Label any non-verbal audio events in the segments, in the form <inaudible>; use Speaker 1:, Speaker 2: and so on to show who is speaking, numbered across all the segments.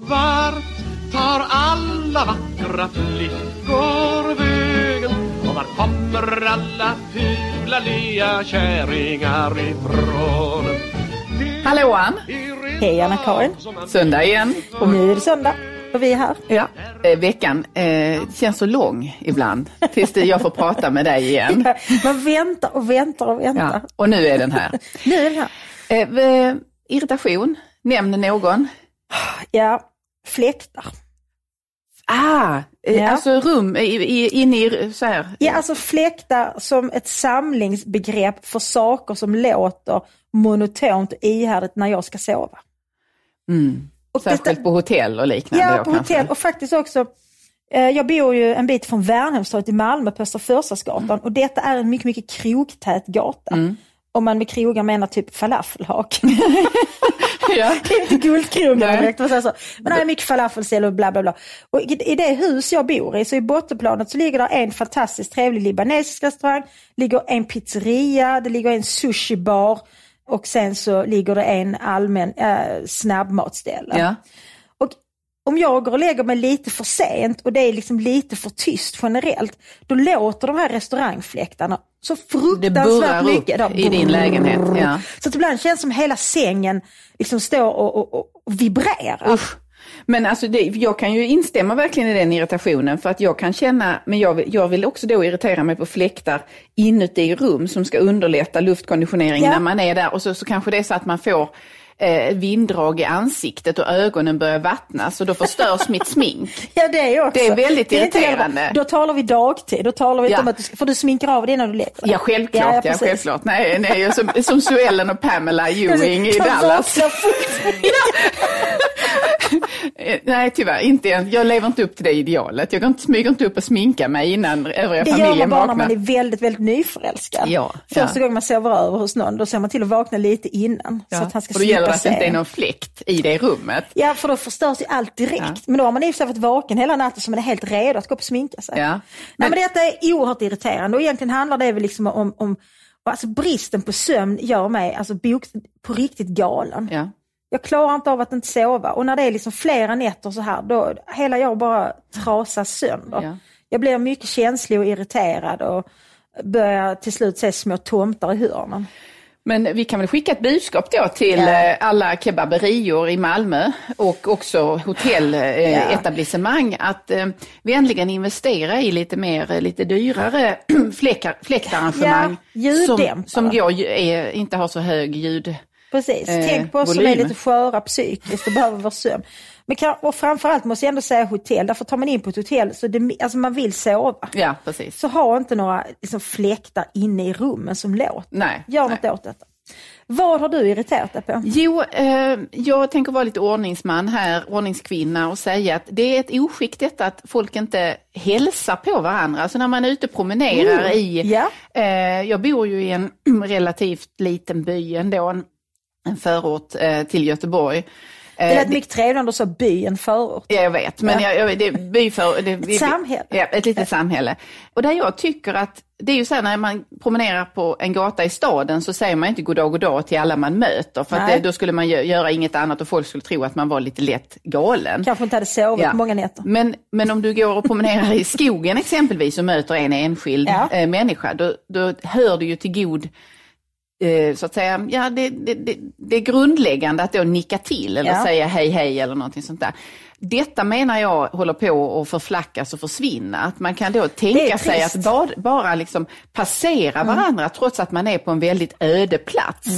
Speaker 1: Vart tar alla vackra flickor vägen? Och var kommer alla fula lea kärringar ifrån?
Speaker 2: Hallå Ann!
Speaker 3: Hej Anna-Karin.
Speaker 2: Söndag igen.
Speaker 3: Och nu är det söndag och vi är här.
Speaker 2: Ja, eh, veckan eh, känns så lång ibland tills det, jag får prata med dig igen. <laughs>
Speaker 3: Man väntar och väntar och väntar.
Speaker 2: Ja, och nu är den här.
Speaker 3: Nu är den här.
Speaker 2: Eh, eh, irritation, nämn någon.
Speaker 3: Ja, fläktar.
Speaker 2: Ah, eh,
Speaker 3: Ja.
Speaker 2: alltså rum inne i så här.
Speaker 3: Ja, alltså fläktar som ett samlingsbegrepp för saker som låter monotont och ihärdigt när jag ska sova.
Speaker 2: Mm.
Speaker 3: Och
Speaker 2: Särskilt
Speaker 3: detta-
Speaker 2: på hotell och liknande.
Speaker 3: Ja,
Speaker 2: då,
Speaker 3: på
Speaker 2: kanske.
Speaker 3: hotell och faktiskt också eh, jag bor ju en bit från Värnhemstorget i Malmö på Östra Förstadsgatan och detta är en mycket, mycket krogtät gata.
Speaker 2: Mm.
Speaker 3: Om man med krogar menar typ falafelhak. <laughs>
Speaker 2: Ja.
Speaker 3: Det <laughs> är inte guldkrogen
Speaker 2: Nej.
Speaker 3: direkt. jag så. Men det är mycket falafelställ och bla bla bla. Och i, det hus jag bor i, så i bottenplanet så ligger det en fantastiskt trevlig libanesisk restaurang, ligger en pizzeria, det ligger en sushibar och sen så ligger det en allmän äh, snabbmatsställe.
Speaker 2: Ja.
Speaker 3: Och om jag går och lägger mig lite för sent och det är liksom lite för tyst generellt, då låter de här restaurangfläktarna så
Speaker 2: Det
Speaker 3: fruktansvärt
Speaker 2: upp
Speaker 3: mycket. Då.
Speaker 2: i din lägenhet. Ja.
Speaker 3: Så att ibland känns det som hela sängen liksom står och, och, och, och vibrerar.
Speaker 2: Usch. Men alltså det, jag kan ju instämma verkligen i den irritationen för att jag kan känna, men jag vill, jag vill också då irritera mig på fläktar inuti rum som ska underlätta luftkonditionering
Speaker 3: Ja.
Speaker 2: när man är där och så, så kanske det är så att man får eh, vinddrag i ansiktet och ögonen börjar vattnas och då förstörs mitt smink. <laughs>
Speaker 3: Ja det är också.
Speaker 2: Det är väldigt
Speaker 3: inte
Speaker 2: irriterande.
Speaker 3: jävla- Då talar vi dagtid, då talar vi inte
Speaker 2: Ja.
Speaker 3: om att du för du sminkar av dig när du lägger.
Speaker 2: Ja, självklart. Ja,
Speaker 3: precis.
Speaker 2: självklart. Nej, nej, är som, som Suellen och Pamela <laughs> Ewing i Dallas. <laughs>
Speaker 3: vaknar. <laughs>
Speaker 2: Eh, Nej, tyvärr inte. än. Jag lever inte upp till det idealet. Jag inte, smyger inte upp och sminkar mig innan övriga
Speaker 3: Det gör
Speaker 2: familjen
Speaker 3: man bara när
Speaker 2: vaknar.
Speaker 3: man är väldigt, väldigt nyförälskad.
Speaker 2: Ja,
Speaker 3: Första
Speaker 2: ja.
Speaker 3: gången man sover över hos någon, då ser man till att vakna lite innan. Så att han ska
Speaker 2: och då gäller det att det inte är någon fläkt i det rummet.
Speaker 3: Ja, för då förstörs ju allt direkt.
Speaker 2: Ja.
Speaker 3: Men då har man i sig varit vaken hela natten så man är helt redo att gå upp och sminka sig.
Speaker 2: Ja.
Speaker 3: Nej,
Speaker 2: Men-
Speaker 3: men detta är oerhört irriterande och egentligen handlar det väl liksom om, om alltså bristen på sömn gör mig alltså på riktigt galen.
Speaker 2: Ja.
Speaker 3: Jag klarar inte av att inte sova och när det är liksom flera nätter så här, då hela jag bara trasas sönder.
Speaker 2: Ja.
Speaker 3: Jag blir mycket känslig och irriterad och börjar till slut se små tomtar i hörnen.
Speaker 2: Men vi kan väl skicka ett budskap då till
Speaker 3: Ja.
Speaker 2: eh, alla kebaberior i Malmö och också hotelletablissemang att eh, vi äntligen investerar i lite mer, eh, lite dyrare <clears throat> fläckar, fläktarrangemang.
Speaker 3: Ja,
Speaker 2: som, som går, är, inte har så hög ljud.
Speaker 3: Precis,
Speaker 2: Eh,
Speaker 3: tänk på oss som är
Speaker 2: volym.
Speaker 3: lite sköra psykiskt och behöver vår sömn. Men kan, och framförallt måste jag ändå säga hotell, därför tar man in på ett hotell så det, alltså man vill sova.
Speaker 2: Ja, precis.
Speaker 3: Så ha inte några liksom, fläktar inne i rummen som låter.
Speaker 2: Nej.
Speaker 3: Gör
Speaker 2: nej.
Speaker 3: något åt detta. Vad har du irriterat dig på?
Speaker 2: Jo, eh, jag tänker vara lite ordningsman här, ordningskvinna och säga att det är ett oskick detta att folk inte hälsar på varandra. Alltså när man är ute och promenerar
Speaker 3: Mm,
Speaker 2: i,
Speaker 3: ja.
Speaker 2: eh, jag bor ju i en <clears throat> relativt liten by ändå, en, förort eh, till Göteborg.
Speaker 3: Det
Speaker 2: Eh,
Speaker 3: lät mycket trevligare om du sa by än förort.
Speaker 2: Ja, jag vet, men
Speaker 3: Ja.
Speaker 2: jag, jag, det by för... Det, vi-
Speaker 3: samhälle.
Speaker 2: Ja, ett litet samhälle. Och där jag tycker att, det är ju så här när man promenerar på en gata i staden så säger man inte god dag, god dag till alla man möter. För det, då skulle man gö- göra inget annat och folk skulle tro att man var lite lätt galen.
Speaker 3: Kanske inte hade sovit
Speaker 2: Ja.
Speaker 3: många nätter.
Speaker 2: Men, men om du går och promenerar i skogen exempelvis och möter en enskild
Speaker 3: Ja.
Speaker 2: eh, människa, då, då hör du ju till god eh, så att säga, ja det, det, det, är grundläggande att då nicka till eller
Speaker 3: Ja.
Speaker 2: säga hej hej eller någonting sånt där. Detta menar jag håller på att förflackas och försvinna. Att man kan då tänka sig att bara, bara liksom passera varandra trots att man är på en väldigt öde plats.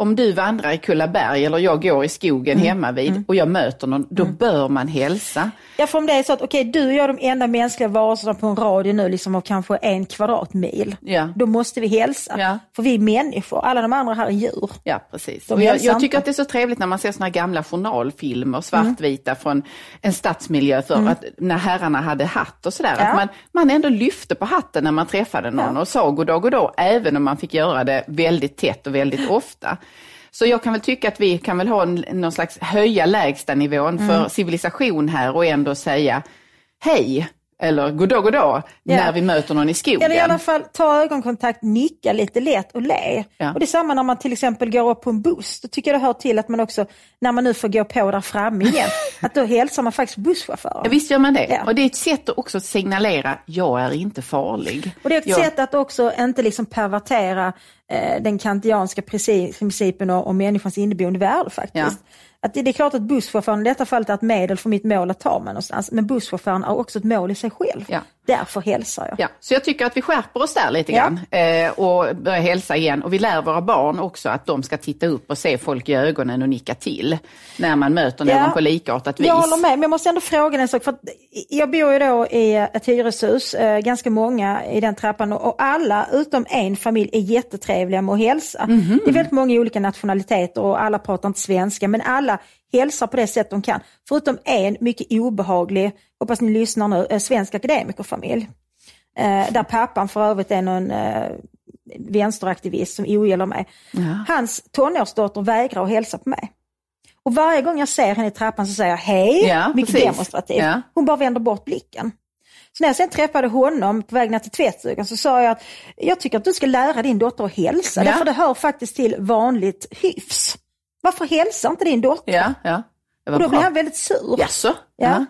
Speaker 2: Om du vandrar i Kullaberg eller jag går i skogen hemma vid och jag möter någon, då bör man hälsa.
Speaker 3: Ja, för om det är så att okej, du och jag är de enda mänskliga varelserna på en radie nu liksom av kanske en kvadratmil.
Speaker 2: Ja.
Speaker 3: Då måste vi hälsa.
Speaker 2: Ja.
Speaker 3: För vi är människor, alla de andra här är djur.
Speaker 2: Ja, precis.
Speaker 3: De
Speaker 2: Och jag, jag tycker att det är så trevligt när man ser såna här gamla journalfilmer, svartvita från en stadsmiljö för att när herrarna hade hatt och sådär.
Speaker 3: Ja.
Speaker 2: Att man, man ändå lyfte på hatten när man träffade någon och sa god dag, god dag, även om man fick göra det väldigt tätt och väldigt ofta. Så jag kan väl tycka att vi kan väl ha en, någon slags höja lägstanivån för civilisation här och ändå säga hej. Eller goddag goddag
Speaker 3: Ja.
Speaker 2: när vi möter någon i skogen.
Speaker 3: Eller i alla fall ta ögonkontakt, nicka lite lätt och le.
Speaker 2: Ja.
Speaker 3: Och det är samma när man till exempel går upp på en buss. Då tycker jag det hör till att man också, när man nu får gå på där framme igen, <laughs> att då hälsar man faktiskt busschauffören.
Speaker 2: Ja, visst gör man det.
Speaker 3: Ja.
Speaker 2: Och det är ett sätt att också signalera, jag är inte farlig.
Speaker 3: Och det är ett
Speaker 2: jag,
Speaker 3: sätt att också inte liksom pervertera eh, den kantianska princi- principen om människans inneboende värde faktiskt. Att det, det är klart att busschauffören i detta fallet är ett medel för mitt mål att ta mig någonstans. Men busschauffören är också ett mål i sig själv.
Speaker 2: Ja.
Speaker 3: Därför hälsar jag.
Speaker 2: Ja, så jag tycker att vi skärper oss där lite
Speaker 3: Ja.
Speaker 2: grann eh, och börjar hälsa igen. Och vi lär våra barn också att de ska titta upp och se folk i ögonen och nicka till när man möter någon
Speaker 3: Ja.
Speaker 2: på likartat vis.
Speaker 3: Jag håller med, men jag måste ändå fråga en sak. För jag bor ju då i ett hyreshus, eh, ganska många i den trappan och alla utom en familj är jättetrevliga med att hälsa.
Speaker 2: Mhm.
Speaker 3: Det är väldigt många olika nationaliteter och alla pratar inte svenska, men alla hälsar på det sätt de kan. Förutom en mycket obehaglig, hoppas ni lyssnar nu, eh, svensk akademikerfamilj. Eh, där pappan för övrigt är någon eh, vänsteraktivist som ogillar mig. Hans tonårsdotter vägrar att hälsa på mig. Och varje gång jag ser henne i trappan så säger jag hej,
Speaker 2: Ja,
Speaker 3: mycket
Speaker 2: precis.
Speaker 3: demonstrativt.
Speaker 2: Ja.
Speaker 3: Hon bara vänder bort blicken. Så när jag sen träffade honom på väg ner till tvättstugan så sa jag att jag tycker att du ska lära din dotter att hälsa.
Speaker 2: Ja.
Speaker 3: Därför det hör faktiskt till vanligt hyfs. Varför hälsar inte din dotter?
Speaker 2: Ja, ja.
Speaker 3: Och då
Speaker 2: bra.
Speaker 3: blir han väldigt sur.
Speaker 2: Jaså?
Speaker 3: Ja.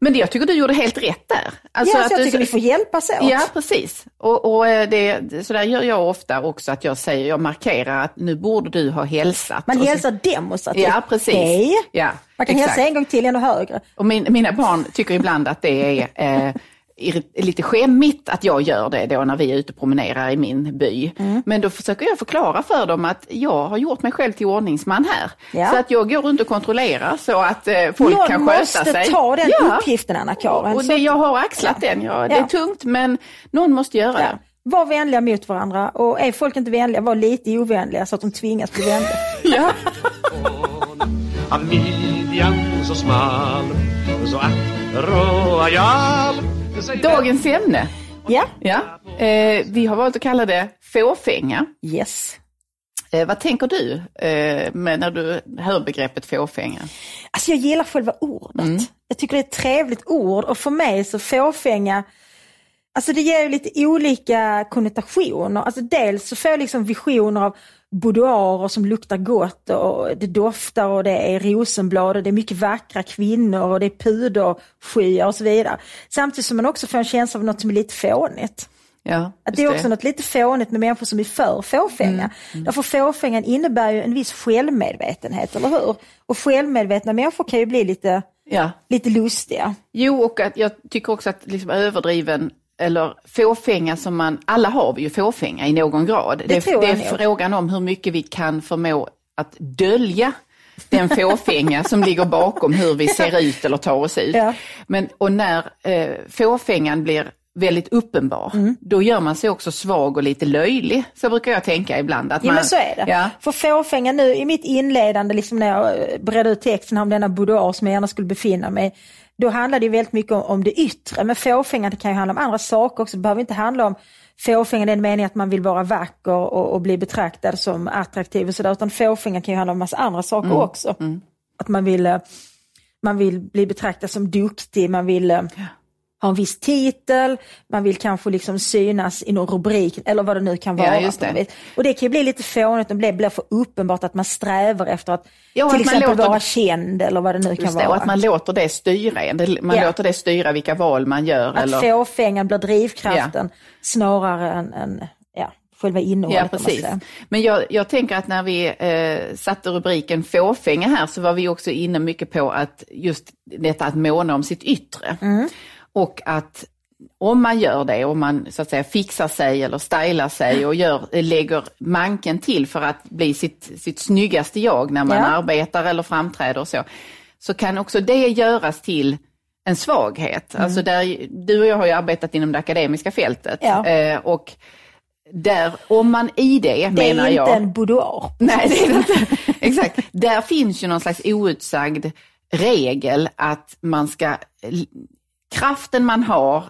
Speaker 2: Men det, jag tycker du gjorde helt rätt där. Alltså
Speaker 3: ja,
Speaker 2: att
Speaker 3: jag
Speaker 2: du-
Speaker 3: tycker vi får hjälpas åt.
Speaker 2: Ja, precis. Och, och eh, det, så där gör jag ofta också, att jag säger, jag markerar att nu borde du ha hälsat.
Speaker 3: Man hälsar demonstrativt.
Speaker 2: Ja, precis.
Speaker 3: Hej.
Speaker 2: Ja,
Speaker 3: Man kan
Speaker 2: exakt.
Speaker 3: hälsa en gång till ännu högre.
Speaker 2: Och min, mina barn tycker ibland att det är eh, lite skämmigt att jag gör det då när vi är ute och promenerar i min by.
Speaker 3: Mm.
Speaker 2: Men då försöker jag förklara för dem att jag har gjort mig själv till ordningsman här.
Speaker 3: Ja.
Speaker 2: Så att jag går runt och kontrollerar så att eh, folk
Speaker 3: Någon
Speaker 2: kan sköta
Speaker 3: måste
Speaker 2: sig.
Speaker 3: ta den
Speaker 2: Ja.
Speaker 3: uppgiften Anna-Karin.
Speaker 2: Och det, jag har axlat
Speaker 3: Ja.
Speaker 2: den. Ja, det
Speaker 3: Ja.
Speaker 2: är tungt men någon måste göra
Speaker 3: Ja.
Speaker 2: det.
Speaker 3: Var vänliga mot varandra och är folk inte vänliga, var lite ovänliga så att de tvingas bli vänliga. <laughs>
Speaker 2: Ja.
Speaker 1: Av midjan så smal Så att royal
Speaker 2: Dagens ämne.
Speaker 3: Ja,
Speaker 2: Ja. Eh, vi har valt att kalla det fåfänga.
Speaker 3: yes.
Speaker 2: Eh, vad tänker du eh, med när du hör begreppet fåfänga?
Speaker 3: Alltså jag gillar själva ordet. Jag tycker det är ett trevligt ord och för mig så fåfänga, alltså det ger ju lite olika konnotationer. Alltså dels så får jag liksom visioner av boudoirer som luktar gott och det doftar och det är rosenblad och det är mycket vackra kvinnor och det är puderskyar och så vidare. Samtidigt som man också får en känsla av något som är lite fånigt.
Speaker 2: Ja,
Speaker 3: Att det är också något lite fånigt med människor som är för fåfänga. Därför fåfängan innebär ju en viss självmedvetenhet, eller hur? Och självmedvetna människor kan ju bli lite,
Speaker 2: Ja.
Speaker 3: lite lustiga.
Speaker 2: Jo, och att jag tycker också att liksom överdriven eller fåfänga som man, alla har vi ju fåfänga i någon grad. Det, det
Speaker 3: jag
Speaker 2: är
Speaker 3: nog.
Speaker 2: frågan om hur mycket vi kan förmå att dölja den fåfänga som ligger bakom hur vi ser <laughs> ut eller tar oss ut.
Speaker 3: Ja.
Speaker 2: Men, och när eh, fåfängan blir väldigt uppenbar,
Speaker 3: Mm.
Speaker 2: då gör man sig också svag och lite löjlig. Så brukar jag tänka ibland. Att
Speaker 3: Ja
Speaker 2: man,
Speaker 3: men så är det.
Speaker 2: Ja,
Speaker 3: För fåfänga nu i mitt inledande, liksom när jag eh, bredde ut texten om denna boudoir som jag gärna skulle befinna mig då handlar det ju väldigt mycket om, om det yttre. Men fåfänga det kan ju handla om andra saker också. Det behöver inte handla om fåfänga i den meningen att man vill vara vacker och, och bli betraktad som attraktiv och sådär. Utan fåfänga kan ju handla om massa andra saker också. Att man vill, eh, man vill bli betraktad som duktig, man vill eh, ha en viss titel, man vill kanske liksom synas i någon rubrik eller vad det nu kan
Speaker 2: Ja,
Speaker 3: vara. något
Speaker 2: det.
Speaker 3: Och det kan ju bli lite fånigt, det blir, för uppenbart att man strävar efter att
Speaker 2: Ja,
Speaker 3: till
Speaker 2: att
Speaker 3: exempel
Speaker 2: låter-
Speaker 3: vara känd eller vad det nu kan
Speaker 2: det, och
Speaker 3: vara.
Speaker 2: att man låter det styra en. Man
Speaker 3: Ja.
Speaker 2: låter det styra vilka val man gör.
Speaker 3: Att
Speaker 2: eller...
Speaker 3: fåfängan blir drivkraften snarare än, än ja, själva innehållet.
Speaker 2: Ja, precis. Men jag, jag tänker att när vi eh, satte rubriken fåfänga här så var vi också inne mycket på att just detta att måna om sitt yttre.
Speaker 3: Mm.
Speaker 2: Och att om man gör det, om man så att säga fixar sig eller stylar sig och gör, lägger manken till för att bli sitt, sitt snyggaste jag när man
Speaker 3: Ja.
Speaker 2: arbetar eller framträder och så, så kan också det göras till en svaghet.
Speaker 3: Mm.
Speaker 2: Alltså där, du och jag har ju arbetat inom det akademiska fältet.
Speaker 3: Ja.
Speaker 2: Eh, och där, om man i det,
Speaker 3: Det är
Speaker 2: menar
Speaker 3: inte
Speaker 2: jag...
Speaker 3: en boudoir. <laughs>
Speaker 2: Nej, det är det inte. Exakt. Där finns ju någon slags outsagd regel att man ska, kraften man har,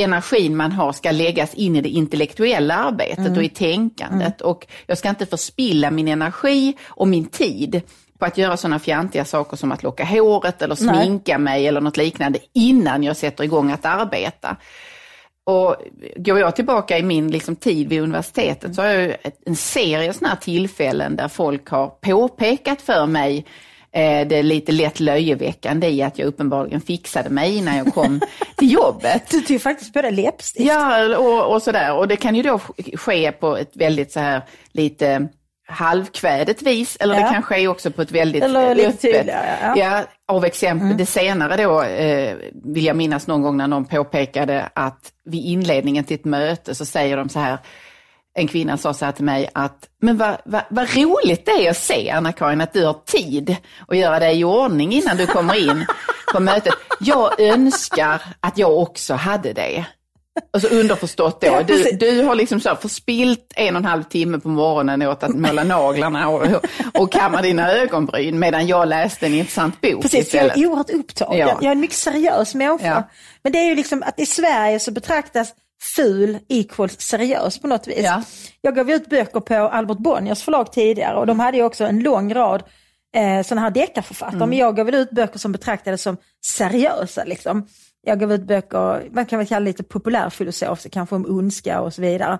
Speaker 2: energin man har ska läggas in i det intellektuella arbetet och i tänkandet. Och jag ska inte förspilla min energi och min tid på att göra sådana fjantiga saker som att locka håret eller sminka mig eller något liknande innan jag sätter igång att arbeta. Och går jag tillbaka i min liksom, tid vid universitetet så har jag en serie sådana här tillfällen där folk har påpekat för mig eh, det lite lätt löjeväckande i att jag uppenbarligen fixade mig innan jag kom <laughs> till jobbet.
Speaker 3: Du tog faktiskt på det läppstift.
Speaker 2: Ja, och, och sådär. Och det kan ju då ske på ett väldigt så här lite halvkvädet vis eller
Speaker 3: Ja.
Speaker 2: det kan ske också på ett väldigt
Speaker 3: Eller lite
Speaker 2: öppet.
Speaker 3: tydligare, ja.
Speaker 2: Ja, av exempel,
Speaker 3: Mm.
Speaker 2: det senare då eh, vill jag minnas någon gång när någon påpekade att vid inledningen till ett möte så säger de så här, en kvinna sa så här till mig att, men vad, vad, vad roligt det är att se Anna-Karin att du har tid att göra dig i ordning innan du kommer in på mötet. Jag önskar att jag också hade det. Och så underförstått då,
Speaker 3: Ja,
Speaker 2: du, du har liksom så förspilt en och en halv timme på morgonen åt att måla naglarna och, och kamma dina ögonbryn medan jag läste en intressant bok
Speaker 3: Precis, för jag
Speaker 2: istället.
Speaker 3: är oerhört upptagen.
Speaker 2: Ja.
Speaker 3: Jag, jag är en mycket seriös människa.
Speaker 2: Ja.
Speaker 3: Men det är ju liksom att i Sverige så betraktas ful equals seriös på något vis.
Speaker 2: Ja.
Speaker 3: Jag gav ut böcker på Albert Bonniers förlag tidigare och de hade ju också en lång rad eh, sådana här deckarförfattare.
Speaker 2: Mm.
Speaker 3: Men jag gav väl ut böcker som betraktades som seriösa. Liksom. Jag gav ut böcker, man kan väl kalla lite populärfilosofiska, kanske om ondska och så vidare.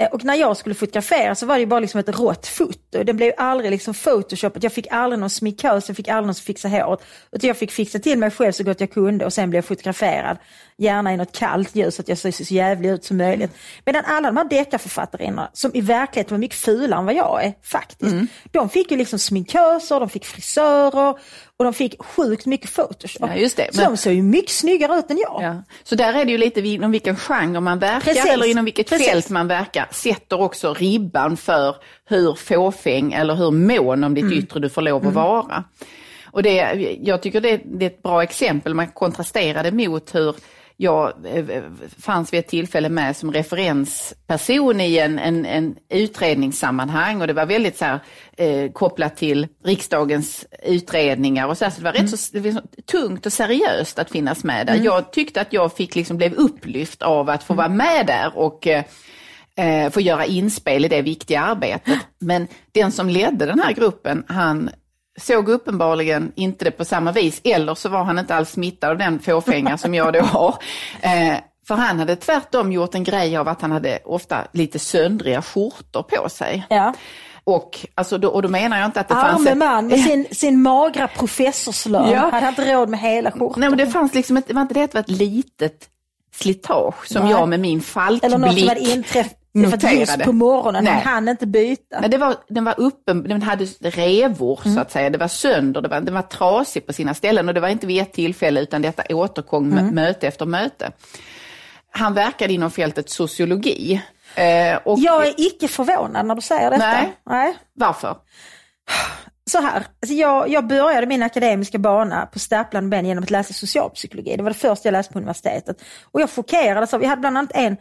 Speaker 3: Eh, Och när jag skulle fotografera så var det ju bara liksom ett rått foto. Det blev aldrig liksom photoshopat. Jag fick aldrig någon sminkös, jag fick aldrig någon som fixade håret. Utan jag fick fixa till mig själv så gott jag kunde och sen blev jag fotograferad. Gärna i något kallt ljus så att jag såg så jävlig ut som möjligt. Medan alla de här deckarförfattarinnorna, som i verkligheten var mycket fulare än vad jag är faktiskt. De fick ju liksom sminköser, de fick frisörer och de fick sjukt mycket photoshop.
Speaker 2: Ja, just det,
Speaker 3: Så
Speaker 2: men-
Speaker 3: de såg ju mycket snyggare ut än jag.
Speaker 2: Ja. Så där är det ju lite inom vilken genre man verkar
Speaker 3: Precis.
Speaker 2: eller inom vilket
Speaker 3: Precis.
Speaker 2: fält man verkar sätter också ribban för hur fåfäng eller hur mån om ditt
Speaker 3: Mm.
Speaker 2: yttre du får lov att vara. Och det, jag tycker det, det är ett bra exempel, man kontrasterar det mot hur jag eh, fanns vid ett tillfälle med som referensperson i en, en, en utredningssammanhang. Och det var väldigt så här, eh, kopplat till riksdagens utredningar och så, här, så det var rätt så, var tungt och seriöst att finnas med där. Jag tyckte att jag fick liksom blev upplyft av att få vara med där och eh, eh, få göra inspel i det viktiga arbetet. Men den som ledde den här gruppen, han såg uppenbarligen inte det på samma vis, eller så var han inte alls smittad av den fåfänga som jag då har. <laughs> Eh, för han hade tvärtom gjort en grej av att han hade ofta lite söndriga skjortor på sig.
Speaker 3: Ja.
Speaker 2: Och, alltså, då, och då menar jag inte att det fanns...
Speaker 3: Arme man med sin, <laughs> sin magra professorslön.
Speaker 2: Ja.
Speaker 3: Hade inte råd med hela skjortan.
Speaker 2: Nej, men det fanns liksom ett, var inte det ett litet slitage som
Speaker 3: Nej.
Speaker 2: jag med min falkblick
Speaker 3: Eller något som hade just
Speaker 2: noterade.
Speaker 3: på morgonen.
Speaker 2: Nej.
Speaker 3: Han hann inte byta.
Speaker 2: Nej, det var, den var uppen, den hade revor
Speaker 3: Mm.
Speaker 2: så att säga. Det var sönder, det var, den var trasig på sina ställen och det var inte vid ett tillfälle utan detta återkom
Speaker 3: Mm.
Speaker 2: möte efter möte. Han verkade inom fältet sociologi. Eh, och
Speaker 3: Jag är icke förvånad när du säger detta.
Speaker 2: Nej.
Speaker 3: Nej.
Speaker 2: Varför?
Speaker 3: Så här, alltså jag, jag började min akademiska bana på stapplande ben genom att läsa socialpsykologi. Det var det första jag läste på universitetet. Och jag chockerades av, vi hade bland annat en,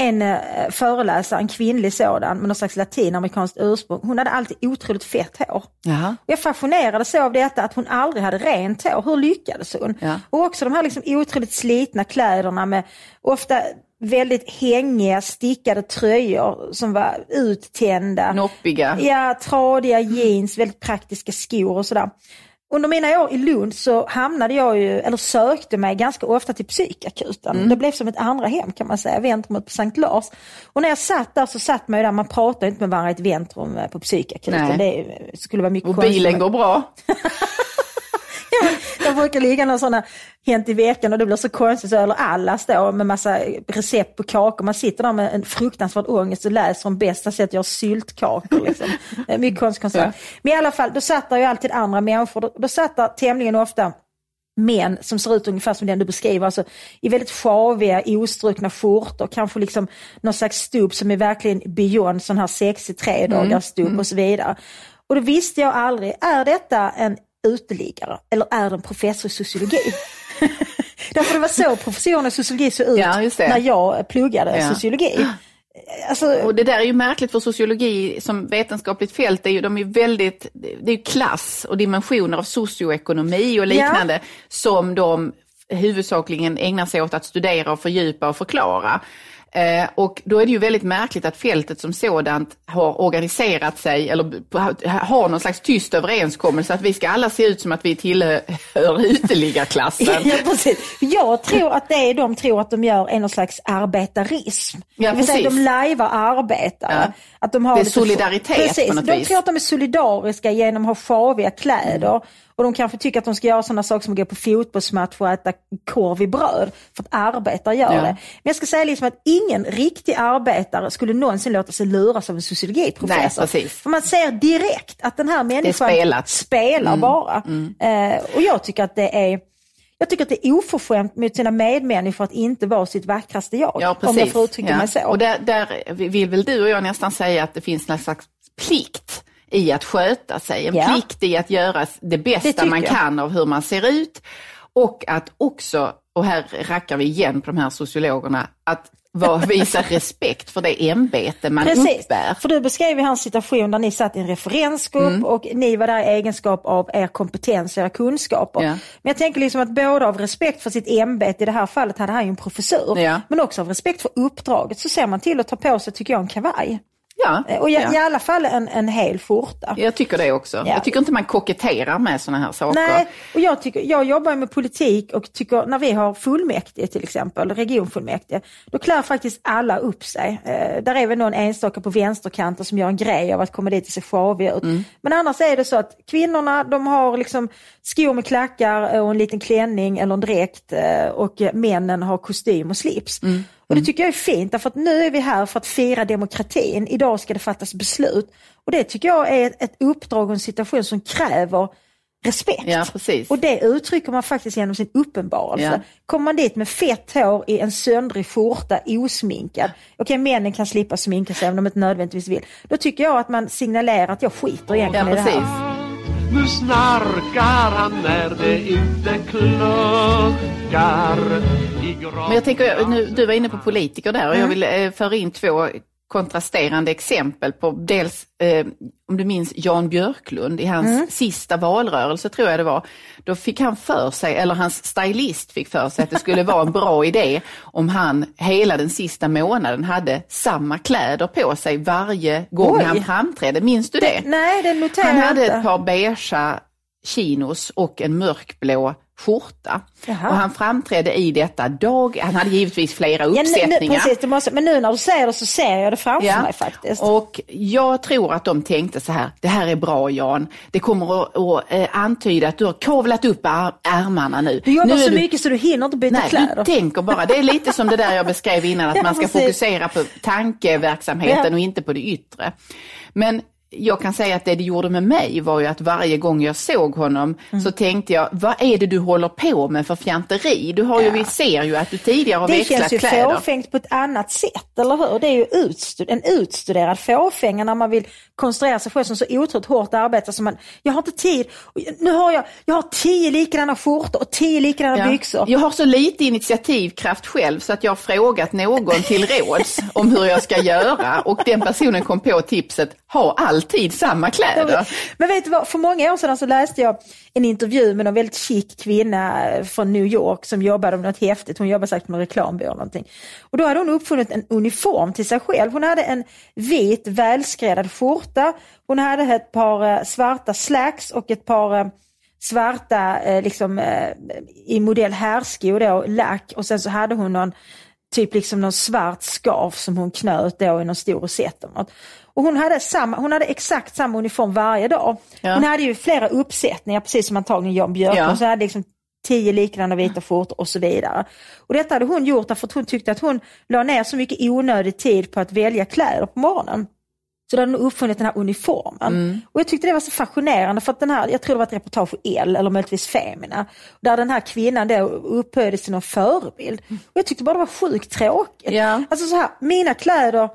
Speaker 3: en eh, föreläsare, en kvinnlig sådan med någon slags latinamerikanskt ursprung. Hon hade alltid otroligt fett hår.
Speaker 2: Jaha.
Speaker 3: Jag fascinerades så av detta att hon aldrig hade rent hår. Hur lyckades hon?
Speaker 2: Ja.
Speaker 3: Och också de här liksom otroligt slitna kläderna med ofta väldigt hängiga stickade tröjor som var uttända.
Speaker 2: Noppiga.
Speaker 3: Ja, tradiga jeans, väldigt praktiska skor och sådär. Under mina år i Lund så hamnade jag ju, eller sökte mig ganska ofta till psykakuten.
Speaker 2: Mm.
Speaker 3: Det blev som ett andra hem kan man säga, väntrum på Sankt Lars. Och när jag satt där så satt man ju där, man pratar inte med varandra i ett väntrum eh, på psykakuten.
Speaker 2: Nej.
Speaker 3: Det skulle vara mycket
Speaker 2: Och bilen går bra. <laughs>
Speaker 3: Jag brukar ligga någon sån här Hänt i veckan och det blir så konstigt så eller alla står med massa recept på kakor. Man sitter där med en fruktansvärd ångest och läser om bästa sätt att göra syltkakor. Liksom. Mycket konstigt koncept.
Speaker 2: Ja.
Speaker 3: Men i alla fall, då satt där ju alltid andra människor. Då, då satt där tämligen ofta män som ser ut ungefär som den du beskriver, alltså i väldigt sjaviga, ostrukna skjortor, kanske liksom någon slags stubb som är verkligen beyond sån här sexig tre dagars stubb och så vidare. Och då visste jag aldrig, är detta en uteliggare eller är det en professor i sociologi? <laughs> Därför det var så professorerna i sociologi såg ut
Speaker 2: Ja,
Speaker 3: när jag pluggade
Speaker 2: Ja.
Speaker 3: sociologi. <gasps> Alltså,
Speaker 2: Och det där är ju märkligt för sociologi som vetenskapligt fält, är ju, de är väldigt, det är ju klass och dimensioner av socioekonomi och liknande som de huvudsakligen ägnar sig åt att studera och fördjupa och förklara. Eh, och då är det ju väldigt märkligt att fältet som sådant har organiserat sig eller har någon slags tyst överenskommelse att vi ska alla se ut som att vi tillhör <laughs> uteliggarklassen. <laughs>
Speaker 3: Ja, precis. Jag tror att det är de tror att de gör en någon slags arbetarism.
Speaker 2: Ja,
Speaker 3: det vill säga
Speaker 2: precis.
Speaker 3: de lajvar arbetare.
Speaker 2: Ja.
Speaker 3: Att de har
Speaker 2: Det är solidaritet
Speaker 3: precis.
Speaker 2: på något
Speaker 3: de
Speaker 2: vis.
Speaker 3: tror att de är solidariska genom att ha sjaviga kläder. Och de kanske tycker att de ska göra sådana saker som att gå på fotbollsmatch och äta korv i bröd. För att arbetare gör
Speaker 2: Ja.
Speaker 3: det. Men jag ska säga liksom att ingen riktig arbetare skulle någonsin låta sig luras av en sociologiprofessor.
Speaker 2: Nej.
Speaker 3: För man ser direkt att den här människan spelar bara. Eh, och jag tycker att det är jag tycker att det är oförskämt mot sina medmänniskor att inte vara sitt vackraste jag.
Speaker 2: Ja.
Speaker 3: Om jag får uttrycka
Speaker 2: Ja.
Speaker 3: mig så.
Speaker 2: Och där, där vill väl du och jag nästan säga att det finns någon slags plikt i att sköta sig. En
Speaker 3: Ja.
Speaker 2: plikt i att göra det bästa
Speaker 3: tycker
Speaker 2: man
Speaker 3: jag.
Speaker 2: kan av hur man ser ut. Och att också, och här rackar vi igen på de här sociologerna, att vara, <laughs> visa respekt för det ämbete man
Speaker 3: Precis,
Speaker 2: uppbär.
Speaker 3: för du beskrev ju en situation där ni satt i en referensgrupp
Speaker 2: Mm.
Speaker 3: och ni var där i egenskap av er kompetens och era kunskaper.
Speaker 2: Ja.
Speaker 3: Men jag tänker liksom att både av respekt för sitt ämbete, i det här fallet hade han ju en professur,
Speaker 2: Ja.
Speaker 3: men också av respekt för uppdraget så ser man till att ta på sig, tycker jag, en kavaj.
Speaker 2: Ja,
Speaker 3: Eh, Och i,
Speaker 2: ja.
Speaker 3: i alla fall en, en hel skjorta.
Speaker 2: Jag tycker det också.
Speaker 3: Ja.
Speaker 2: Jag tycker inte man koketterar med sådana här saker.
Speaker 3: Nej, och jag, tycker, jag jobbar med politik och tycker när vi har fullmäktige till exempel, regionfullmäktige, då klär faktiskt alla upp sig. Eh, där är väl någon enstaka på vänsterkanten som gör en grej av att komma dit och se sjavig ut. Men annars är det så att kvinnorna de har liksom skor med klackar och en liten klänning eller en dräkt eh, och männen har kostym och slips. Och det tycker jag är fint därför att nu är vi här för att fira demokratin. Idag ska det fattas beslut. Och det tycker jag är ett, ett uppdrag och en situation som kräver respekt.
Speaker 2: Ja, precis.
Speaker 3: Och det uttrycker man faktiskt genom sin uppenbarelse.
Speaker 2: Ja.
Speaker 3: Kommer man dit med fett hår i en söndrig skjorta, osminkad. Okej, männen kan slippa sminka sig om de inte nödvändigtvis vill. Då tycker jag att man signalerar att jag skiter egentligen
Speaker 2: Ja,
Speaker 3: i det här.
Speaker 1: Nu snarkar han när det inte kluckar.
Speaker 2: Men jag tänker, nu, du var inne på politiker där och
Speaker 3: Mm.
Speaker 2: jag vill eh, föra in två kontrasterande exempel på dels, eh, om du minns Jan Björklund i hans
Speaker 3: Mm.
Speaker 2: sista valrörelse tror jag det var. Då fick han för sig, eller hans stylist fick för sig att det skulle vara en <laughs> bra idé om han hela den sista månaden hade samma kläder på sig varje gång
Speaker 3: Oj.
Speaker 2: han framträdde. Minns du det?
Speaker 3: Nej, det noterar
Speaker 2: Han
Speaker 3: jag
Speaker 2: hade
Speaker 3: inte.
Speaker 2: ett par beigea chinos och en mörkblå skjorta.
Speaker 3: Jaha.
Speaker 2: Och han framträdde i detta dag, han hade givetvis flera
Speaker 3: Ja, nu,
Speaker 2: uppsättningar.
Speaker 3: precis, det måste, men nu när du säger det så ser jag det framför
Speaker 2: Ja.
Speaker 3: mig faktiskt.
Speaker 2: Och jag tror att de tänkte så här, det här är bra Jan, det kommer att, att eh, antyda att du har kavlat upp ar- ärmarna nu.
Speaker 3: Du jobbar
Speaker 2: nu är
Speaker 3: så mycket så du hinner inte byta
Speaker 2: Nej,
Speaker 3: kläder.
Speaker 2: du tänker bara, det är lite som det där jag beskrev innan, att <laughs>
Speaker 3: Ja,
Speaker 2: man ska
Speaker 3: precis.
Speaker 2: fokusera på tankeverksamheten och inte på det yttre. Men jag kan säga att det det gjorde med mig var ju att varje gång jag såg honom
Speaker 3: Mm.
Speaker 2: så tänkte jag, vad är det du håller på med för fjanteri? Du har ju, vi ser ju att du tidigare har
Speaker 3: Det
Speaker 2: växlat
Speaker 3: känns ju
Speaker 2: kläder.
Speaker 3: fåfängt på ett annat sätt, eller hur? Det är ju utstud en utstuderad fåfänga när man vill konstruera sig själv som så otroligt hårt arbetar som man, jag har inte tid, nu har jag, jag har tio likadana skjortor och tio likadana
Speaker 2: Ja.
Speaker 3: byxor.
Speaker 2: Jag har så lite initiativkraft själv så att jag har frågat någon till råds om hur jag ska göra och den personen kom på tipset, ha alltid samma kläder.
Speaker 3: Men vet du vad, för många år sedan så läste jag en intervju med en väldigt chic kvinna från New York som jobbade med något häftigt. Hon jobbade säkert med reklambyrå eller någonting. Och då hade hon uppfunnit en uniform till sig själv. Hon hade en vit välskräddad skjorta. Hon hade ett par eh, svarta slacks och ett par eh, svarta eh, liksom i modell härskor då, lack och sen så hade hon någon typ liksom någon svart scarf som hon knöt då i någon stor rosett. Och hon hade, samma, hon hade exakt samma uniform varje dag.
Speaker 2: Ja.
Speaker 3: Hon hade ju flera uppsättningar, precis som antagligen Jan Björklund.
Speaker 2: Ja.
Speaker 3: Så hade liksom tio likadana vita skjortor och så vidare. Och detta hade hon gjort därför att hon tyckte att hon la ner så mycket onödig tid på att välja kläder på morgonen. Så då hade hon uppfunnit den här uniformen.
Speaker 2: Mm.
Speaker 3: Och jag tyckte det var så fascinerande för att den här, jag tror det var ett reportage för El eller möjligtvis Femina. Där den här kvinnan då upphöjdes till någon förebild. Och jag tyckte bara det var sjukt tråkigt.
Speaker 2: Ja.
Speaker 3: Alltså så här, mina kläder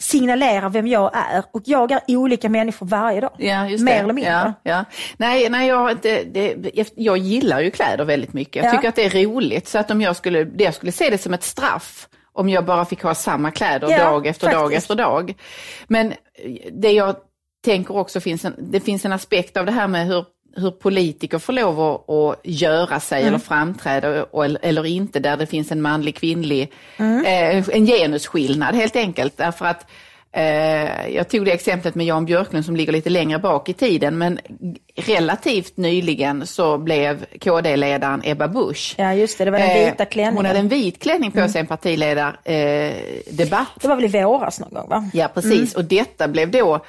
Speaker 3: signalerar vem jag är och jag är olika människor varje dag.
Speaker 2: Ja, just
Speaker 3: Mer
Speaker 2: det.
Speaker 3: eller mindre.
Speaker 2: Ja, ja. Nej, nej jag, inte, det, jag gillar ju kläder väldigt mycket. Jag
Speaker 3: Ja.
Speaker 2: tycker att det är roligt. Så att om jag skulle, det- jag skulle se det som ett straff om jag bara fick ha samma kläder dag efter dag
Speaker 3: faktiskt.
Speaker 2: efter dag. Men det jag tänker också finns en, det finns en aspekt av det här med hur hur politiker får lov att, att göra sig
Speaker 3: Mm.
Speaker 2: eller framträda och, eller inte, där det finns en manlig kvinnlig,
Speaker 3: Mm.
Speaker 2: eh, en genusskillnad helt enkelt. Därför att eh, jag tog det exemplet med Jan Björklund som ligger lite längre bak i tiden, men relativt nyligen så blev KD-ledaren Ebba Busch
Speaker 3: Ja just det, det var den
Speaker 2: Eh,
Speaker 3: vita klänningen.
Speaker 2: Hon hade en vit klänning på sig, en partiledardebatt. Debatt.
Speaker 3: Det var väl i våras någon gång va?
Speaker 2: Ja, precis. Och detta blev då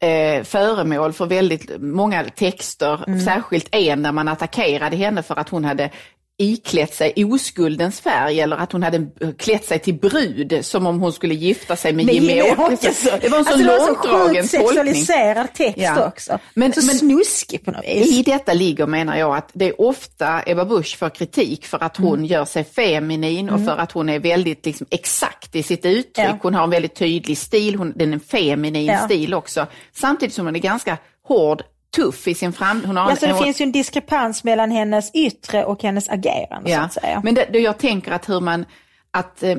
Speaker 2: eh, föremål för väldigt många texter, särskilt en där man attackerade henne för att hon hade iklätt sig oskuldens färg eller att hon hade klätt sig till brud som om hon skulle gifta sig med,
Speaker 3: Med
Speaker 2: Jimmie Åkesson. Det var en så
Speaker 3: Alltså, så
Speaker 2: långdragen
Speaker 3: sjukt
Speaker 2: tolkning.
Speaker 3: sexualiserad text
Speaker 2: Ja.
Speaker 3: också.
Speaker 2: Men-
Speaker 3: så
Speaker 2: men-
Speaker 3: snuskig på något vis.
Speaker 2: I detta ligger, menar jag, att det är ofta Ebba Busch får kritik för att hon
Speaker 3: Mm.
Speaker 2: gör sig feminin och för att hon är väldigt liksom, exakt i sitt uttryck.
Speaker 3: Ja.
Speaker 2: Hon har en väldigt tydlig stil, hon, den är en feminin
Speaker 3: Ja.
Speaker 2: stil också. Samtidigt som hon är ganska hård, tuff i sin fram... Hon har
Speaker 3: Alltså det
Speaker 2: en,
Speaker 3: finns ju en diskrepans mellan hennes yttre och hennes agerande så
Speaker 2: Ja,
Speaker 3: att säga.
Speaker 2: men det, det jag tänker att hur man, att eh,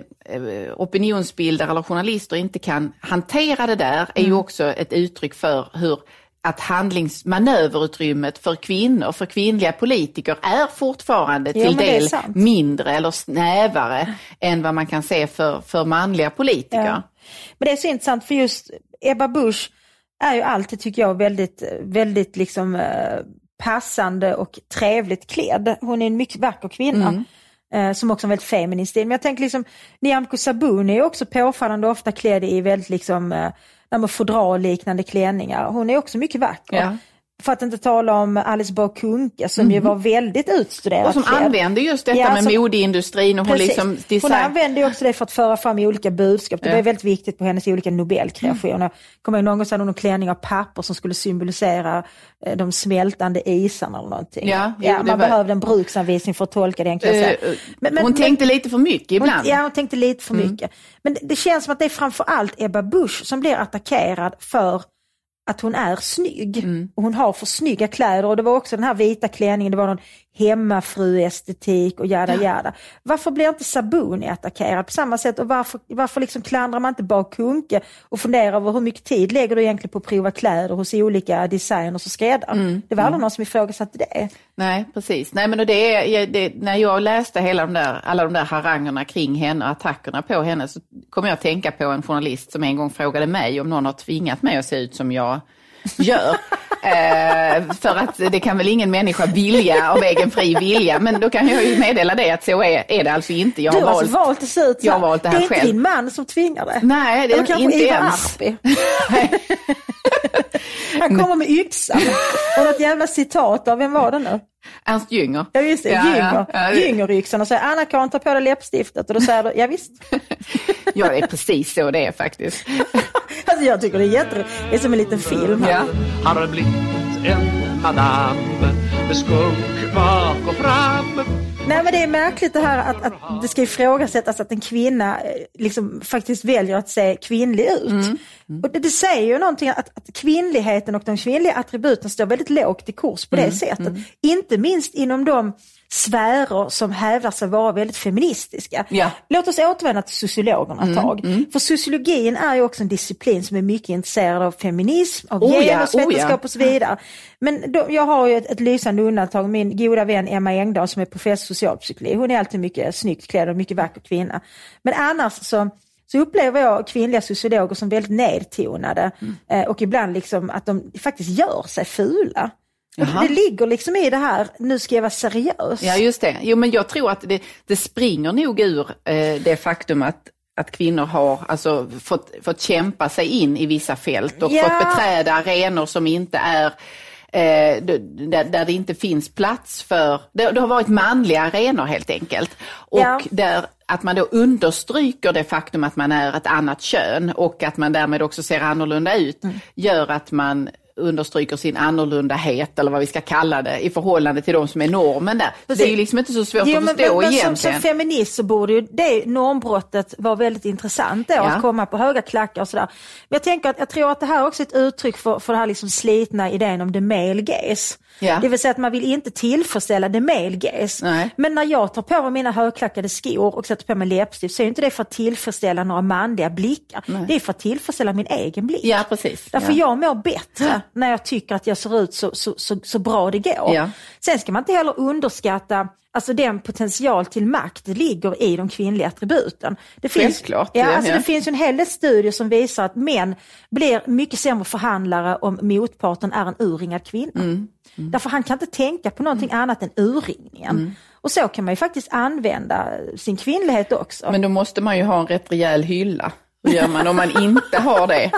Speaker 2: opinionsbildare eller journalister inte kan hantera det där är
Speaker 3: Mm.
Speaker 2: ju också ett uttryck för hur att handlings manöverutrymmet för kvinnor, för kvinnliga politiker är fortfarande till
Speaker 3: är
Speaker 2: del mindre eller snävare än vad man kan se för, för manliga politiker.
Speaker 3: Ja. Men det är så intressant för just Ebba Busch är ju alltid, tycker jag, väldigt, väldigt liksom eh, passande och trevligt klädd. Hon är en mycket vacker kvinna.
Speaker 2: Mm.
Speaker 3: eh, Som också en väldigt feminin stil. Men jag tänker liksom, Nyamko Sabuni är också påfallande ofta klädd i väldigt liksom, eh, klänningar. Hon är också mycket vacker.
Speaker 2: Ja.
Speaker 3: För att inte tala om Alice Bah Kuhnke som ju var väldigt utstuderat
Speaker 2: Och som
Speaker 3: klädd.
Speaker 2: använder just detta
Speaker 3: Ja,
Speaker 2: med
Speaker 3: som-
Speaker 2: modeindustrin och hon liksom
Speaker 3: Hon
Speaker 2: design...
Speaker 3: använde ju också det för att föra fram olika budskap. Det
Speaker 2: Ja.
Speaker 3: var väldigt viktigt på hennes olika Nobelkreationer. Jag kommer ihåg någon gång hade hon en klänning av papper som skulle symbolisera eh, de smältande isarna eller någonting.
Speaker 2: Ja, det
Speaker 3: man
Speaker 2: var-
Speaker 3: behövde en bruksanvisning för att tolka den kan jag.
Speaker 2: Eh,
Speaker 3: Men- men-
Speaker 2: hon
Speaker 3: men-
Speaker 2: tänkte lite för mycket ibland.
Speaker 3: Hon, ja, hon tänkte lite för
Speaker 2: Mm.
Speaker 3: mycket. Men det, det känns som att det är framförallt Ebba Busch som blir attackerad för att hon är snygg.
Speaker 2: Mm.
Speaker 3: Och hon har för snygga kläder och det var också den här vita klänningen, det var någon hemmafruestetik och jada jada. Varför blir inte Sabuni attackerad på samma sätt och varför, varför liksom klandrar man inte bara Kunke och funderar över hur mycket tid lägger du egentligen på att prova kläder hos olika designers och skräddare?
Speaker 2: Mm.
Speaker 3: Det var aldrig någon som ifrågasatte det.
Speaker 2: Nej, precis. Nej, men och det är, det, när jag läste hela de där, alla de där harangerna kring henne och attackerna på henne så kom jag att tänka på en journalist som en gång frågade mig om någon har tvingat mig att se ut som jag gör. eh, för att det kan väl ingen människa vilja av egen fri vilja. Men då kan jag ju meddela det att så är, är det alltså inte. Jag
Speaker 3: Du
Speaker 2: har
Speaker 3: har
Speaker 2: valt...
Speaker 3: alltså valt att se ut
Speaker 2: jag har valt det
Speaker 3: är inte
Speaker 2: själv.
Speaker 3: din man som tvingar dig.
Speaker 2: Nej, det är inte ens.
Speaker 3: Arpi. <laughs> Han kommer med yxan och något jävla citat av, vem var det nu?
Speaker 2: Ernst Jünger.
Speaker 3: Ja just det,
Speaker 2: Ja,
Speaker 3: Gynger.
Speaker 2: ja,
Speaker 3: Gyngeryxan och säger Anna-Karin ta på dig läppstiftet och då säger du ja visst. <laughs>
Speaker 2: Ja, det är precis så det är faktiskt. <laughs>
Speaker 3: Alltså jag tycker det är jätteroligt. Det är som en liten film.
Speaker 2: Ja.
Speaker 1: har blivit en madam med skunk bak och fram
Speaker 3: Nej men det är märkligt det här att, att det ska ifrågasättas att en kvinna eh, liksom faktiskt väljer att se kvinnlig ut.
Speaker 2: Mm.
Speaker 3: Och det, det säger ju någonting att, att kvinnligheten och de kvinnliga attributen står väldigt lågt i kurs på det
Speaker 2: Mm.
Speaker 3: sättet. Inte minst inom de sfärer som hävdar sig vara väldigt feministiska.
Speaker 2: Ja. Mm,
Speaker 3: Låt oss återvända till sociologerna ett tag. För sociologin är ju också en disciplin som är mycket intresserad av feminism, av
Speaker 2: Oh ja,
Speaker 3: genusvetenskap
Speaker 2: oh ja.
Speaker 3: och så vidare. Men då, jag har ju ett, ett lysande undantag, min goda vän Emma Engdahl som är professor i socialpsykologi. Hon är alltid mycket snyggt klädd och mycket vacker kvinna. Men annars så, så upplever jag kvinnliga sociologer som väldigt nedtonade
Speaker 2: Mm.
Speaker 3: eh, och ibland liksom att de faktiskt gör sig fula.
Speaker 2: Jaha.
Speaker 3: det ligger liksom i det här, nu ska jag vara seriös.
Speaker 2: Ja, just det. Jo, men jag tror att det, det springer nog ur eh, det faktum att att kvinnor har alltså, fått, fått kämpa sig in i vissa fält och
Speaker 3: Ja.
Speaker 2: fått beträda arenor som inte är eh, där, där det inte finns plats för, det, det har varit manliga arenor helt enkelt. Och
Speaker 3: Ja.
Speaker 2: där att man då understryker det faktum att man är ett annat kön och att man därmed också ser annorlunda ut,
Speaker 3: Mm.
Speaker 2: gör att man understryker sin annorlundahet eller vad vi ska kalla det i förhållande till de som är normen där. Det är ju liksom inte så svårt
Speaker 3: Jo,
Speaker 2: att
Speaker 3: men,
Speaker 2: förstå
Speaker 3: men, men som,
Speaker 2: egentligen.
Speaker 3: som feminist så borde ju det normbrottet vara väldigt intressant då,
Speaker 2: Ja.
Speaker 3: att komma på höga klackar och sådär. Men jag tänker att jag tror att det här också är ett uttryck för, för den här liksom slitna idén om the male gaze.
Speaker 2: Ja.
Speaker 3: Det vill säga att man vill inte tillfredsställa the male gaze.
Speaker 2: Nej.
Speaker 3: Men när jag tar på mig mina högklackade skor och sätter på mig läppstift så är inte det för att tillfredsställa några manliga blickar. Det är för att tillfredsställa min egen blick.
Speaker 2: Ja, precis.
Speaker 3: Därför
Speaker 2: ja.
Speaker 3: jag mår bättre när jag tycker att jag ser ut så, så, så, så bra det går.
Speaker 2: Ja.
Speaker 3: Sen ska man inte heller underskatta Alltså den potential till makt ligger i de kvinnliga attributen. Det finns,
Speaker 2: Självklart,
Speaker 3: Ja,
Speaker 2: ja,
Speaker 3: alltså
Speaker 2: ja.
Speaker 3: det finns en hel del studier som visar att män blir mycket sämre förhandlare om motparten är en urringad kvinna.
Speaker 2: Mm.
Speaker 3: Därför han kan inte tänka på någonting annat än urringningen.
Speaker 2: Mm.
Speaker 3: Och så kan man ju faktiskt använda sin kvinnlighet också.
Speaker 2: Men då måste man ju ha en rätt rejäl hylla. Hur gör man om man inte har det?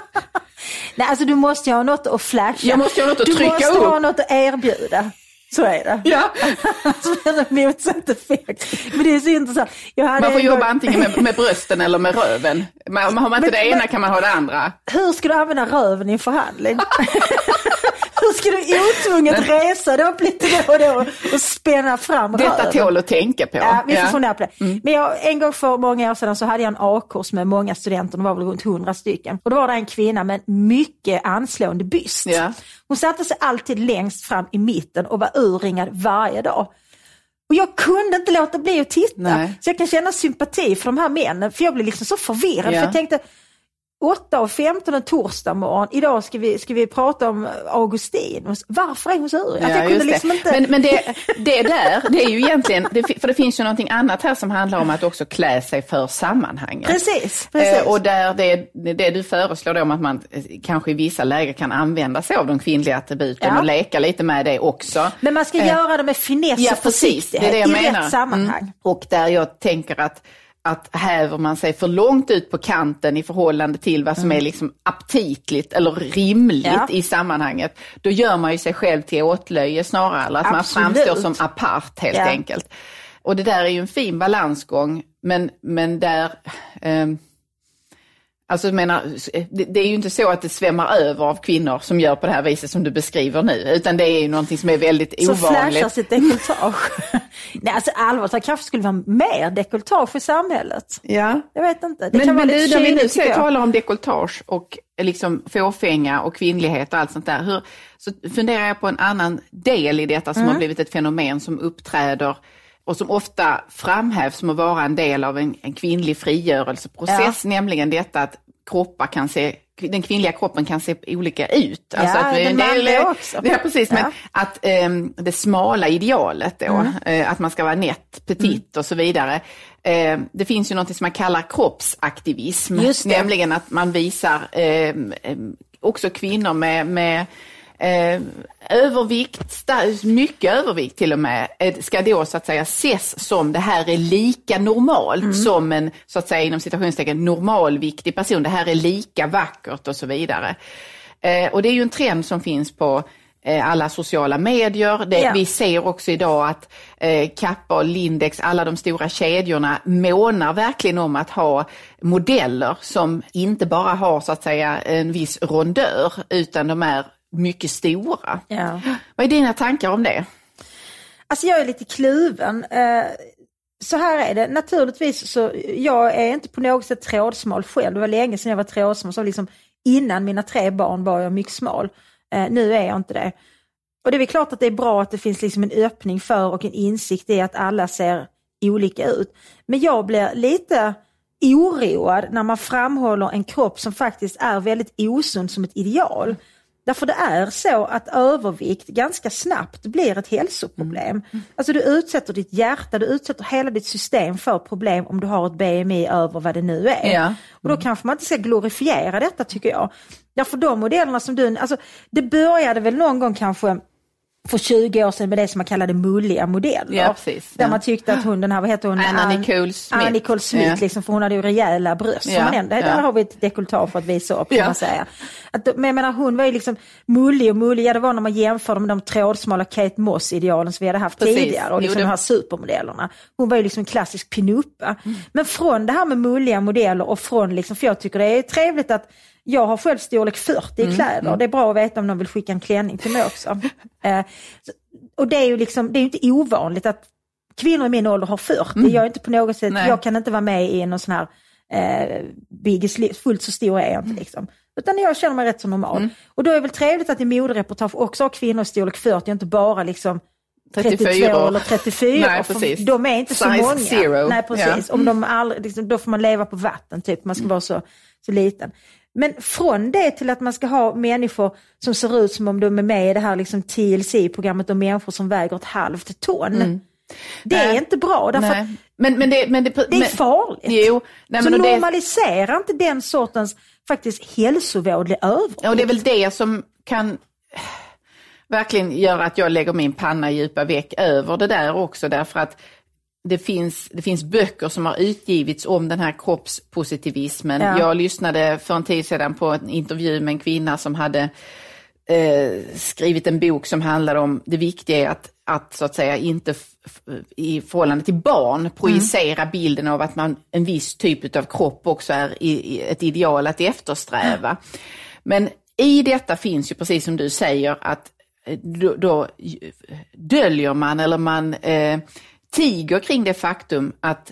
Speaker 2: <laughs>
Speaker 3: Nej, alltså du måste ju ha något att flasha.
Speaker 2: Jag måste ha något att
Speaker 3: du
Speaker 2: trycka
Speaker 3: måste
Speaker 2: upp.
Speaker 3: ha något att erbjuda. Så är det.
Speaker 2: Ja. <laughs>
Speaker 3: Motsatt effekt. Men det är så intressant.
Speaker 2: Man får
Speaker 3: en gång-
Speaker 2: jobba antingen med, med brösten eller med röven. Har man inte
Speaker 3: Men-
Speaker 2: det ena
Speaker 3: men-
Speaker 2: kan man ha det andra.
Speaker 3: Hur ska du använda röven i en förhandling? <laughs> Hur ska du otvunget resa dig upp lite då och då och spänna fram
Speaker 2: Detta
Speaker 3: röven?
Speaker 2: tål att tänka på.
Speaker 3: Ja, vi får
Speaker 2: Ja.
Speaker 3: fundera på det. Men jag, en gång för många år sedan så hade jag en A-kurs med många studenter, det var väl runt 100 stycken. Och då var det en kvinna med en mycket anslående byst.
Speaker 2: Ja.
Speaker 3: Hon satte sig alltid längst fram i mitten och var urringad varje dag. Och jag kunde inte låta bli att titta.
Speaker 2: Nej.
Speaker 3: Så jag kan känna sympati för de här männen, för jag blev liksom så förvirrad.
Speaker 2: Ja.
Speaker 3: För jag tänkte, 8 och 15 en torsdag morgon, idag ska vi, ska vi prata om Augustinus. Varför är hon urringad? Att jag kunde liksom
Speaker 2: det.
Speaker 3: inte...
Speaker 2: Men, men det, det där, det är ju egentligen, det, för det finns ju någonting annat här som handlar om att också klä sig för sammanhanget.
Speaker 3: Precis, precis.
Speaker 2: Eh, och där det, det du föreslår då om att man eh, kanske i vissa lägen kan använda sig av de kvinnliga attributen
Speaker 3: Ja.
Speaker 2: och leka lite med det också.
Speaker 3: Men man ska
Speaker 2: Eh,
Speaker 3: göra det med finess
Speaker 2: Ja,
Speaker 3: och
Speaker 2: precis. Det är det
Speaker 3: försiktighet
Speaker 2: jag
Speaker 3: i
Speaker 2: menar.
Speaker 3: rätt sammanhang.
Speaker 2: Mm. Och där jag tänker att, att häver man sig för långt ut på kanten i förhållande till vad som är liksom aptitligt eller rimligt
Speaker 3: Mm. Ja.
Speaker 2: i sammanhanget, då gör man ju sig själv till åtlöje snarare, eller att
Speaker 3: Absolut.
Speaker 2: man framstår som apart helt
Speaker 3: Ja.
Speaker 2: enkelt. Och det där är ju en fin balansgång, men, men där ehm, Alltså jag menar, det, är ju inte så att det svämmar över av kvinnor som gör på det här viset som du beskriver nu, utan det är ju någonting som är väldigt
Speaker 3: Som
Speaker 2: ovanligt.
Speaker 3: flashar sitt dekolletage. <laughs> Nej, alltså allvarligt, det kanske skulle vara mer dekolletage i samhället.
Speaker 2: Ja.
Speaker 3: Jag vet inte. Det
Speaker 2: Men,
Speaker 3: kan vara
Speaker 2: men
Speaker 3: lite
Speaker 2: du, när vi nu
Speaker 3: jag.
Speaker 2: talar om dekolletage och liksom fåfänga och kvinnlighet och allt sånt där, hur, så funderar jag på en annan del i detta som
Speaker 3: Mm.
Speaker 2: har blivit ett fenomen som uppträder och som ofta framhävs som att vara en del av en, en kvinnlig frigörelseprocess, nämligen detta att kroppar kan se den kvinnliga kroppen kan se olika ut. Alltså
Speaker 3: Ja,
Speaker 2: att
Speaker 3: den
Speaker 2: det är-
Speaker 3: manliga också.
Speaker 2: Ja, precis. Men
Speaker 3: Ja.
Speaker 2: att ehm, det smala idealet då,
Speaker 3: Mm.
Speaker 2: eh, att man ska vara nätt, petit och så vidare. Eh, det finns ju något som man kallar kroppsaktivism, nämligen att man visar ehm, också kvinnor med, med övervikt, mycket övervikt till och med, eh, ska då så att säga ses som det här är lika normalt
Speaker 3: Mm.
Speaker 2: som en, så att säga inom citationstecken, normalviktig person. Det här är lika vackert och så vidare. Eh, och det är ju en trend som finns på eh, alla sociala medier. Det,
Speaker 3: Ja.
Speaker 2: Vi ser också idag att eh, Kappa och Lindex, alla de stora kedjorna månar verkligen om att ha modeller som inte bara har så att säga en viss rondör utan de är mycket stora.
Speaker 3: Ja.
Speaker 2: Vad är dina tankar om det?
Speaker 3: Alltså jag är lite kluven. Eh, Så här är det, naturligtvis så, jag är inte på något sätt trådsmal själv. Det var länge sedan jag var trådsmal, så liksom innan mina tre barn var jag mycket smal. Eh, Nu är jag inte det. Och det är väl klart att det är bra att det finns liksom en öppning för och en insikt i att alla ser olika ut. Men jag blir lite oroad när man framhåller en kropp som faktiskt är väldigt osund som ett ideal. Därför det är så att övervikt ganska snabbt blir ett hälsoproblem. Alltså du utsätter ditt hjärta, du utsätter hela ditt system för problem om du har ett BMI över vad det nu är.
Speaker 2: Ja.
Speaker 3: Och då kanske man inte ska glorifiera detta tycker jag. Därför de modellerna som du, alltså det började väl någon gång kanske för 20 år sedan med det som man kallade mulliga modeller.
Speaker 2: Ja, precis.
Speaker 3: Där
Speaker 2: Ja.
Speaker 3: man tyckte att hon, den här, vad heter hon?
Speaker 2: Anna
Speaker 3: Ann-
Speaker 2: Nicole Smith.
Speaker 3: Anna Nicole Smith,
Speaker 2: Ja.
Speaker 3: liksom, för hon hade ju rejäla bröst.
Speaker 2: Ja,
Speaker 3: man ändå. Där har vi ett dekolletage för att visa upp kan man säga. Att, men jag menar hon var ju liksom mullig och mullig, ja det var när man jämförde med de trådsmala Kate Moss-idealen som vi hade haft
Speaker 2: Precis.
Speaker 3: tidigare och liksom
Speaker 2: Jo, det-
Speaker 3: de här supermodellerna. Hon var ju liksom en klassisk pinuppa. Men från det här med mulliga modeller och från liksom, för jag tycker det är trevligt att jag har själv storlek 40
Speaker 2: Mm,
Speaker 3: i kläder. Det är bra att veta om de vill skicka en klänning till mig också. <laughs> eh, så- och det är ju liksom, det är inte ovanligt att kvinnor i min ålder har 40. Jag är inte på något sätt,
Speaker 2: Mm. Nej.
Speaker 3: jag kan inte vara med i någon sån här eh, Biggest fullt så stor är jag inte liksom. Utan jag känner mig rätt så normal.
Speaker 2: Mm.
Speaker 3: Och då är det väl trevligt att i modereportage också har kvinnor i storlek 40, inte bara liksom 32
Speaker 2: 34.
Speaker 3: eller 34.
Speaker 2: Nej,
Speaker 3: för
Speaker 2: precis.
Speaker 3: De är inte så
Speaker 2: Size
Speaker 3: många.
Speaker 2: zero.
Speaker 3: Nej, precis.
Speaker 2: Ja.
Speaker 3: Om de aldrig, liksom, då får man leva på vatten, typ. man ska vara så, så liten. Men från det till att man ska ha människor som ser ut som om de är med i det här liksom TLC-programmet om människor som väger ett halvt ton. Det är
Speaker 2: Nej.
Speaker 3: inte bra, därför.
Speaker 2: Men, men det, men det,
Speaker 3: det är farligt.
Speaker 2: Jo, nej,
Speaker 3: så
Speaker 2: och det,
Speaker 3: normalisera inte den sortens faktiskt hälsovådlig övervikt.
Speaker 2: Ja, och det är väl det som kan verkligen göra att jag lägger min panna i djupa veck över det där också, därför att det finns, det finns böcker som har utgivits om den här kroppspositivismen.
Speaker 3: Ja.
Speaker 2: Jag lyssnade för en tid sedan på en intervju med en kvinna som hade eh, skrivit en bok som handlade om det viktiga att, att så att säga inte i förhållande till barn projicera bilden av att man en viss typ av kropp också är i, i ett ideal att eftersträva. Men i detta finns ju precis som du säger att eh, då, då döljer man eller man eh, tiger kring det faktum att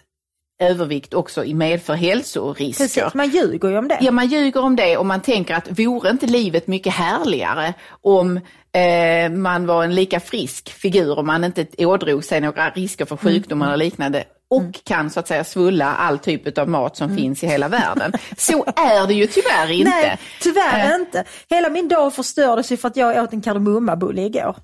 Speaker 2: övervikt också medför hälsorisker.
Speaker 3: Precis, man ljuger ju om det.
Speaker 2: Ja, man ljuger om det och man tänker att vore inte livet mycket härligare om eh, man var en lika frisk figur och man inte ådrog sig några risker för sjukdomar eller liknande och kan så att säga svulla all typ av mat som finns i hela världen. Så är det ju tyvärr <laughs> inte.
Speaker 3: Nej, tyvärr
Speaker 2: Eh.
Speaker 3: inte. Hela min dag förstördes ju för att jag åt en kardemummabulle igår.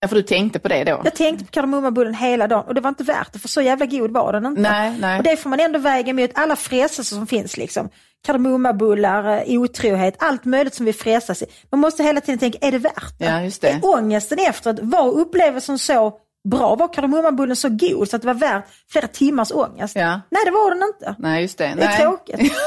Speaker 2: Ja, för du tänkte på det då?
Speaker 3: Jag tänkte på kardemummabullen hela dagen och det var inte värt det för så jävla god var den inte.
Speaker 2: Nej, nej.
Speaker 3: Och det får man ändå väga emot alla frestelser som finns liksom. Kardemummabullar, eh, otrohet, allt möjligt som vi frestas i. Man måste hela tiden tänka, är det värt det?
Speaker 2: Ja, just det.
Speaker 3: Är ångesten efteråt, var upplevelsen så bra? Var kardemummabullen så god så att det var värt flera timmars ångest?
Speaker 2: Ja.
Speaker 3: Nej, det var den inte.
Speaker 2: Nej, just det.
Speaker 3: Det är
Speaker 2: Nej.
Speaker 3: tråkigt. <laughs>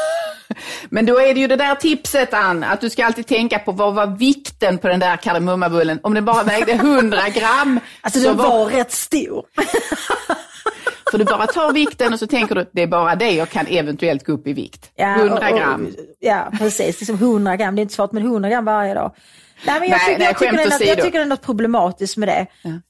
Speaker 2: Men då är det ju det där tipset Ann, att du ska alltid tänka på vad var vikten på den där kardemummabullen. Om den bara vägde 100 gram,
Speaker 3: Alltså
Speaker 2: så
Speaker 3: den
Speaker 2: var,
Speaker 3: var rätt stor. <laughs>
Speaker 2: för du bara tar vikten och så tänker du, det är bara det jag kan eventuellt gå upp i vikt. 100
Speaker 3: och- och-
Speaker 2: gram.
Speaker 3: Ja, precis. Liksom 100 gram, det är inte svårt med 100 gram varje dag. Nej, men jag,
Speaker 2: Nej,
Speaker 3: tycker,
Speaker 2: nej,
Speaker 3: jag, tycker det är något, jag tycker det är något problematiskt med det.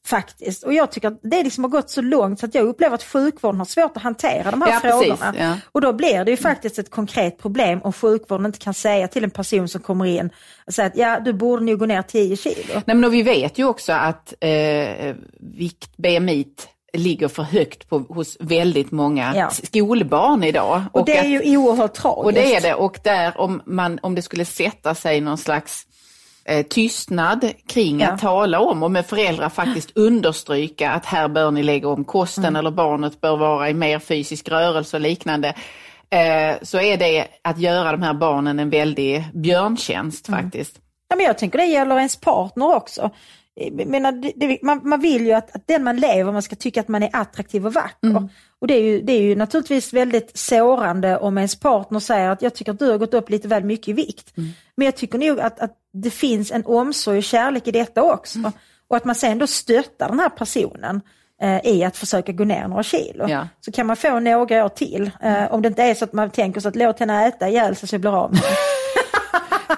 Speaker 3: Faktiskt. Och jag tycker att det liksom har gått så långt så att jag upplever att sjukvården har svårt att hantera de här
Speaker 2: Ja, precis,
Speaker 3: frågorna.
Speaker 2: ja.
Speaker 3: Och då blir det ju faktiskt ett konkret problem om sjukvården inte kan säga till en person som kommer in och säga att ja, du borde nog gå ner 10 kilo.
Speaker 2: Nej, men och vi vet ju också att eh, vikt, BMI ligger för högt på, hos väldigt många
Speaker 3: Ja.
Speaker 2: skolbarn idag.
Speaker 3: Och, det är
Speaker 2: att-
Speaker 3: ju oerhört tragiskt.
Speaker 2: Och det är det. Och där om, man, om det skulle sätta sig någon slags eh, tystnad kring
Speaker 3: Ja.
Speaker 2: att tala om och med föräldrar faktiskt <laughs> understryka att här bör ni lägga om kosten
Speaker 3: Mm.
Speaker 2: eller barnet bör vara i mer fysisk rörelse och liknande. Eh, så är det att göra de här barnen en väldig björntjänst
Speaker 3: Mm.
Speaker 2: faktiskt.
Speaker 3: Ja, men jag tänker det gäller ens partner också. Jag menar, det, man, man vill ju att, att den man lever man ska tycka att man är attraktiv och vacker. Och det är, ju, det är ju naturligtvis väldigt sårande om ens partner säger att jag tycker att du har gått upp lite väl mycket i vikt. Men jag tycker nog att, att det finns en omsorg och kärlek i detta också. Och att man sen då stöttar den här personen eh, i att försöka gå ner några kilo.
Speaker 2: Ja.
Speaker 3: Så kan man få några år till. Eh, om det inte är så att man tänker så att låt henne äta ihjäl sig så jag blir av med. <laughs>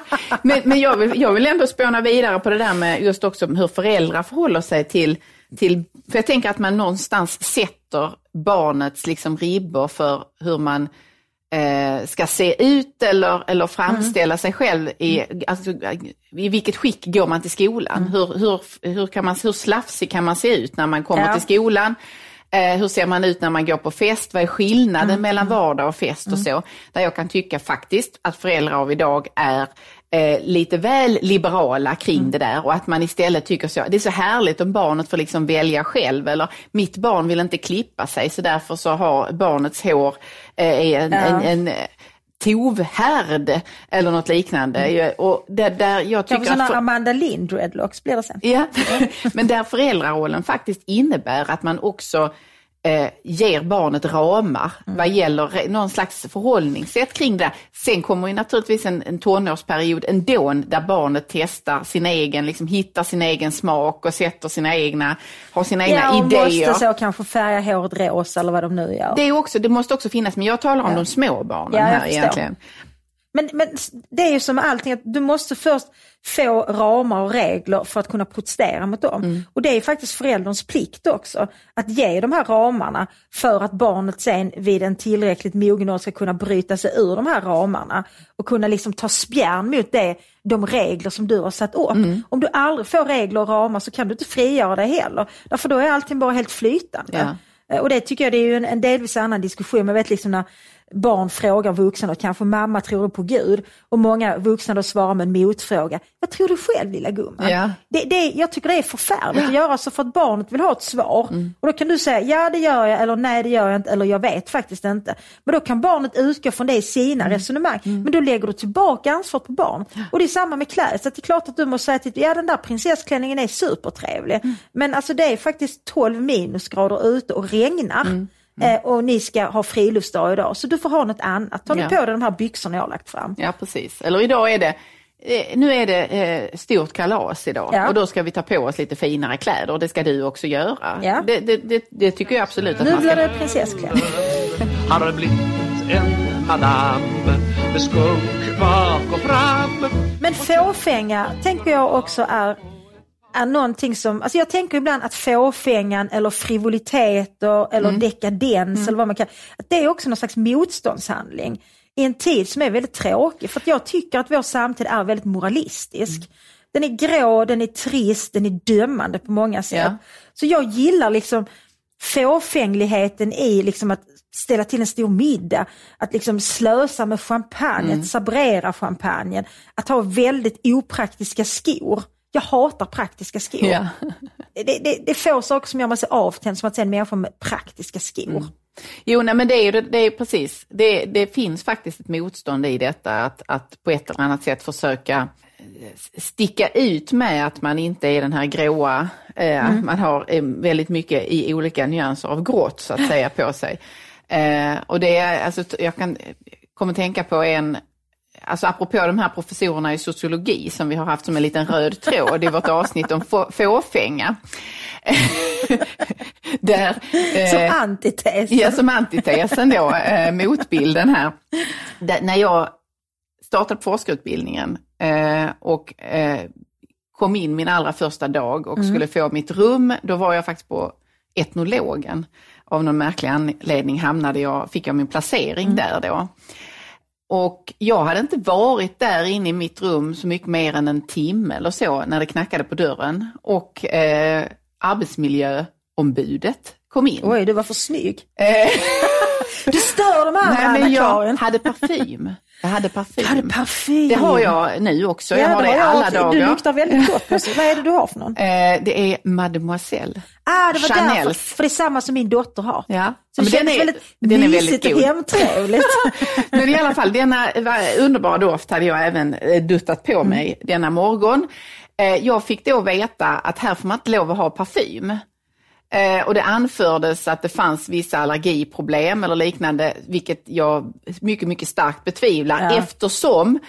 Speaker 3: <laughs>
Speaker 2: Men, men jag, vill, jag vill ändå spåna vidare på det där med just också hur föräldrar förhåller sig till, till för jag tänker att man någonstans sätter barnets liksom ribbor för hur man eh, ska se ut eller, eller framställa sig själv i, alltså, i vilket skick går man till skolan? Hur, hur, hur, kan man, hur slafsig kan man se ut när man kommer
Speaker 3: Ja.
Speaker 2: till skolan? Eh, hur ser man ut när man går på fest? Vad är skillnaden mellan vardag och fest och så? Där jag kan tycka faktiskt att föräldrar av idag är eh, lite väl liberala kring det där och att man istället tycker så, det är så härligt om barnet får liksom välja själv eller mitt barn vill inte klippa sig så därför så har barnets hår eh, en,
Speaker 3: Ja.
Speaker 2: en, en tovhärd eller något liknande. Och det, där jag tycker
Speaker 3: sådana
Speaker 2: för-
Speaker 3: Amanda Lind dreadlocks blir det sen.
Speaker 2: Ja, <laughs> men där föräldrarollen faktiskt innebär att man också eh, ger barnet ramar vad gäller någon slags förhållningssätt kring det. Sen kommer ju naturligtvis en, en tonårsperiod ändå där barnet testar sin egen, liksom hittar sin egen smak och sätter sina egna, har sina egna
Speaker 3: Ja, och
Speaker 2: idéer.
Speaker 3: måste så kanske färga håret rosa eller vad de nu gör.
Speaker 2: Det, är också, det måste också finnas, men jag talar om
Speaker 3: Ja.
Speaker 2: de små barnen
Speaker 3: Ja,
Speaker 2: här egentligen.
Speaker 3: Men, men det är ju som med allting, att du måste först få ramar och regler för att kunna protestera mot dem.
Speaker 2: Mm.
Speaker 3: Och det är faktiskt förälderns plikt också, att ge de här ramarna för att barnet sen vid en tillräckligt mogen ålder ska kunna bryta sig ur de här ramarna och kunna liksom ta spjärn mot det, de regler som du har satt upp.
Speaker 2: Mm.
Speaker 3: Om du aldrig får regler och ramar så kan du inte frigöra dig heller, därför då är allting bara helt flytande.
Speaker 2: Ja.
Speaker 3: Eh, Och det tycker jag det är ju en, en delvis annan diskussion. Man vet liksom när barn frågar vuxna och kanske mamma tror du på Gud? Och många vuxna då svarar med en motfråga. Vad tror du själv lilla gumman?
Speaker 2: Ja.
Speaker 3: Det, det, jag tycker det är förfärligt att göra så för att barnet vill ha ett svar.
Speaker 2: Mm.
Speaker 3: Och då kan du säga ja det gör jag eller nej det gör jag inte eller jag vet faktiskt inte. Men då kan barnet utgå från det i sina
Speaker 2: Mm.
Speaker 3: resonemang. Men då lägger du tillbaka ansvaret på barn. Och det är samma med att det är klart att du måste säga till ja den där prinsessklänningen är supertrevlig.
Speaker 2: Mm.
Speaker 3: Men alltså det är faktiskt 12 minusgrader ute och regnar.
Speaker 2: Mm.
Speaker 3: Eh, och ni ska ha friluftsdag idag, så du får ha något annat. Ta nu
Speaker 2: Ja.
Speaker 3: på dig de här byxorna jag har lagt fram.
Speaker 2: Ja, precis. Eller idag är det, eh, nu är det eh, stort kalas idag
Speaker 3: Ja.
Speaker 2: och då ska vi ta på oss lite finare kläder och det ska du också göra.
Speaker 3: Ja.
Speaker 2: Det, det, det, det tycker jag absolut att
Speaker 3: Nu
Speaker 2: man
Speaker 3: blir
Speaker 2: ska.
Speaker 3: det prinsessklänning. <laughs>
Speaker 1: Har blivit en madam med skunk bak och fram
Speaker 3: Men fåfänga tänker jag också är, är någonting som, alltså jag tänker ibland att fåfängan eller frivoliteter eller dekadens eller vad man kan, att det är också någon slags motståndshandling i en tid som är väldigt tråkig. För att jag tycker att vår samtid är väldigt moralistisk. Den är grå, den är trist, den är dömande på många sätt.
Speaker 2: Ja.
Speaker 3: Så jag gillar liksom fåfängligheten i liksom att ställa till en stor middag, att liksom slösa med champagne, att sabrera champagnen, att ha väldigt opraktiska skor. Jag hatar praktiska skor.
Speaker 2: Ja. <laughs>
Speaker 3: Det, det, det är få saker som gör mig så avtänd som att se en människa med praktiska skor.
Speaker 2: Jo, nej, men det är ju det, är precis, det, det finns faktiskt ett motstånd i detta att, att på ett eller annat sätt försöka eh, sticka ut med att man inte är den här gråa, eh, man har eh, väldigt mycket i olika nyanser av grått så att säga på sig. Eh, och det är, alltså, jag kan, kommer tänka på en, alltså apropå de här professorerna i sociologi som vi har haft som en liten röd tråd i vårt avsnitt om få- fåfänga. <laughs> Där, eh,
Speaker 3: Som antites.
Speaker 2: Ja, som antitesen då, eh, motbilden här. Där, när jag startade forskarutbildningen eh, och eh, kom in min allra första dag och skulle få mitt rum, då var jag faktiskt på etnologen. Av någon märklig anledning hamnade jag, fick jag min placering där då. Och jag hade inte varit där inne i mitt rum så mycket mer än en timme eller så när det knackade på dörren. Och eh, arbetsmiljöombudet kom in.
Speaker 3: Oj, du var för snygg.
Speaker 2: Eh,
Speaker 3: Du stör de andra, <laughs>
Speaker 2: Nej, men jag hade parfym. Jag hade parfym.
Speaker 3: Du hade parfym.
Speaker 2: Det har jag nu också. jag har det,
Speaker 3: har jag
Speaker 2: alla
Speaker 3: också.
Speaker 2: dagar.
Speaker 3: Du luktar väldigt gott. Vad är det du har för någon? <laughs>
Speaker 2: Eh, det är Mademoiselle.
Speaker 3: Ah, det var därför.
Speaker 2: Chanels.
Speaker 3: För det är samma som min dotter har.
Speaker 2: Ja.
Speaker 3: Så
Speaker 2: Men
Speaker 3: det känns väldigt
Speaker 2: den är väldigt
Speaker 3: och hemtrevligt. <laughs>
Speaker 2: Men i alla fall, denna underbara doft hade jag även eh, duttat på
Speaker 3: Mm.
Speaker 2: mig denna morgon. Eh, Jag fick då veta att här får man inte lov att ha parfym. Eh, Och det anfördes att det fanns vissa allergiproblem eller liknande, vilket jag mycket, mycket starkt betvivlar
Speaker 3: Ja.
Speaker 2: eftersom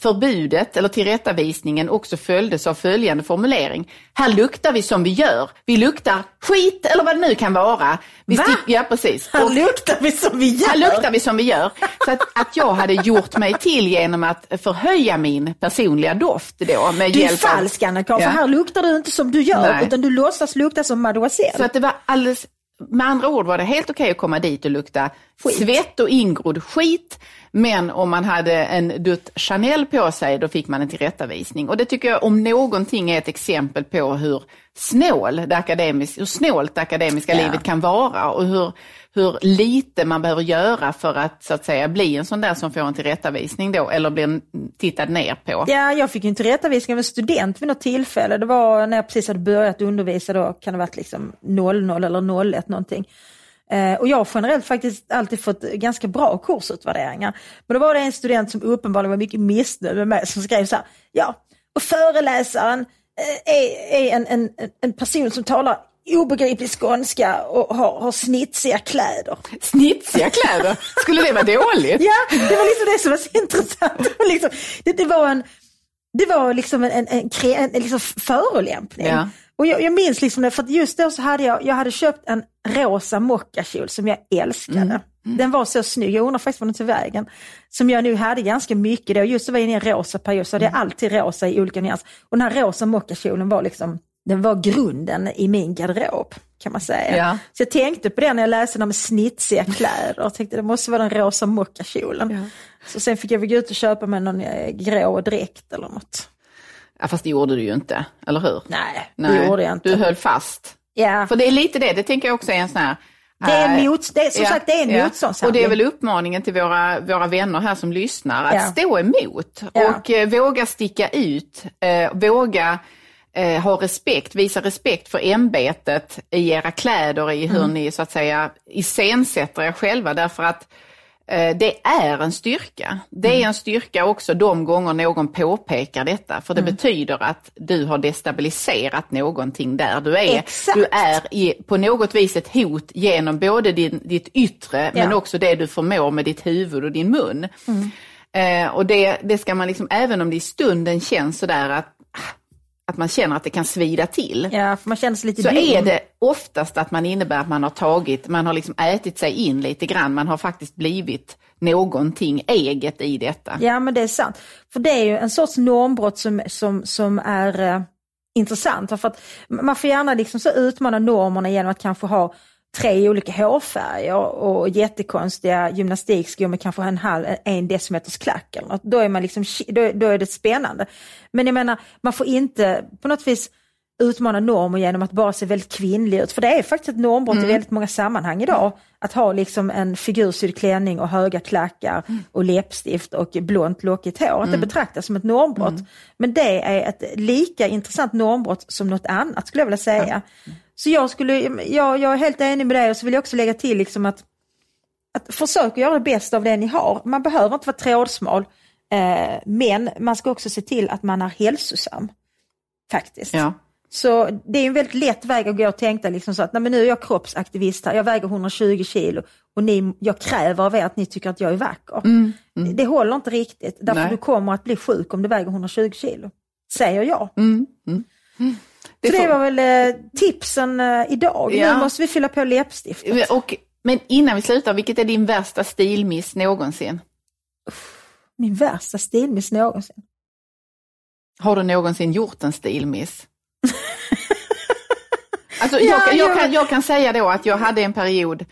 Speaker 2: förbudet eller tillrättavisningen också följdes av följande formulering. Här luktar vi som vi gör. Vi luktar skit eller vad det nu kan vara. Vi
Speaker 3: Va?
Speaker 2: Ja, precis.
Speaker 3: Här
Speaker 2: Och-
Speaker 3: luktar vi som vi gör.
Speaker 2: här luktar vi som vi gör. Så att, att jag hade gjort mig till genom att förhöja min personliga doft då med
Speaker 3: Du är
Speaker 2: hjälp av...
Speaker 3: falsk Anna-Karin,
Speaker 2: Ja.
Speaker 3: här luktar du inte som du gör,
Speaker 2: Nej.
Speaker 3: utan du låtsas lukta som Mademoiselle.
Speaker 2: Så att det var alldeles, med andra ord var det helt okej att komma dit och lukta svett och ingrodd skit. Men om man hade en dutt Chanel på sig, då fick man en tillrättavisning. Och det tycker jag om någonting är ett exempel på hur snål det hur snålt det akademiska
Speaker 3: Ja.
Speaker 2: livet kan vara och hur, hur lite man behöver göra för att så att säga bli en sån där som får en tillrättavisning då, eller blir tittad ner på.
Speaker 3: Ja, jag fick ju en tillrättavisning av en student vid något tillfälle. Det var när jag precis hade börjat undervisa, då kan det ha varit liksom 00 eller 01 någonting. Eh, och jag har generellt faktiskt alltid fått ganska bra kursutvärderingar. Men då var det en student som uppenbarligen var mycket missnöjd med mig som skrev så här, ja, och föreläsaren eh, är, är en, en, en person som talar obegriplig skånska och har, har snitsiga kläder.
Speaker 2: Snitsiga kläder, skulle det vara dåligt? <laughs>
Speaker 3: Ja, det var liksom det som var så intressant. Det var, liksom, det, det var en, det var liksom en, en, en, en, en liksom förolämpning.
Speaker 2: Ja.
Speaker 3: Och jag, jag minns liksom det, för att just då så hade jag, jag hade köpt en rosa mockakjol som jag älskade. Den var så snygg, jag undrar faktiskt var den tog vägen. Som jag nu hade ganska mycket då, just det var inne i en rosa period så hade jag alltid rosa i olika nyanser. Och den här rosa mockakjolen var liksom, den var grunden i min garderob kan man säga.
Speaker 2: Ja.
Speaker 3: Så jag tänkte på det när jag läste de snitsiga kläder och tänkte det måste vara den rosa mockakjolen.
Speaker 2: Ja.
Speaker 3: Så sen fick jag väl gå ut och köpa mig någon eh, grå dräkt eller något.
Speaker 2: Ja, fast det gjorde du ju inte, eller hur?
Speaker 3: Nej, det gjorde jag inte.
Speaker 2: Du höll fast.
Speaker 3: Ja.
Speaker 2: För det är lite det, det tänker jag också är en sån här...
Speaker 3: Det är
Speaker 2: äh,
Speaker 3: mot, det är, som sagt, det är en
Speaker 2: ja.
Speaker 3: motståndshandling.
Speaker 2: Och det är väl uppmaningen till våra, våra vänner här som lyssnar, att
Speaker 3: Ja.
Speaker 2: stå emot
Speaker 3: Ja.
Speaker 2: och eh, våga sticka ut, eh, våga eh, ha respekt, visa respekt för ämbetet i era kläder, i hur
Speaker 3: Mm.
Speaker 2: ni så att säga iscensätter er själva, därför att eh, det är en styrka. Det
Speaker 3: Mm.
Speaker 2: är en styrka också de gånger någon påpekar detta, för det
Speaker 3: Mm.
Speaker 2: betyder att du har destabiliserat någonting där du är.
Speaker 3: Exakt.
Speaker 2: Du är i, på något vis ett hot genom både din, ditt yttre men
Speaker 3: Ja.
Speaker 2: också det du förmår med ditt huvud och din mun. Eh, och det, det ska man liksom, även om det i stunden känns sådär att, att man känner att det kan svida till,
Speaker 3: Ja, för man känner sig lite
Speaker 2: så
Speaker 3: dum.
Speaker 2: är det oftast att man innebär att man har tagit, man har liksom ätit sig in lite grann, man har faktiskt blivit någonting eget i detta.
Speaker 3: Ja men det är sant. För det är ju en sorts normbrott som, som, som är eh, intressant. För att man får gärna liksom så utmana normerna genom att kanske ha tre olika hårfärger och jättekonstiga gymnastikskor med kanske en halv, en decimeters klack eller något. Då är, man liksom, då, då är det spännande. Men jag menar, man får inte på något vis utmana normer genom att bara se väldigt kvinnlig ut. För det är faktiskt ett normbrott i väldigt många sammanhang idag. Att ha liksom en figursydd klänning och höga klackar och läppstift och blont lockigt hår. Att det betraktas som ett normbrott. Men det är ett lika intressant normbrott som något annat skulle jag vilja säga. Så jag, skulle, jag, jag är helt enig med dig och så vill jag också lägga till liksom att, att försöka göra det bästa av det ni har. Man behöver inte vara trådsmal. Eh, men man ska också se till att man är hälsosam. Faktiskt.
Speaker 2: Ja.
Speaker 3: Så det är en väldigt lätt väg att gå och tänka liksom så att nej, men nu är jag kroppsaktivist här, jag väger 120 kilo och ni, jag kräver av er att ni tycker att jag är vacker. Det håller inte riktigt, därför
Speaker 2: Nej.
Speaker 3: du kommer att bli sjuk om du väger 120 kilo. Säger jag.
Speaker 2: Det
Speaker 3: Så det var väl eh, tipsen eh, idag.
Speaker 2: Ja.
Speaker 3: Nu måste vi fylla på läppstiftet.
Speaker 2: och, men innan vi slutar, vilket är din värsta stilmiss någonsin?
Speaker 3: Min värsta stilmiss någonsin.
Speaker 2: Har du någonsin gjort en stilmiss? <laughs> alltså,
Speaker 3: Ja,
Speaker 2: jag, jag,
Speaker 3: jag-
Speaker 2: kan, jag kan säga då att jag hade en period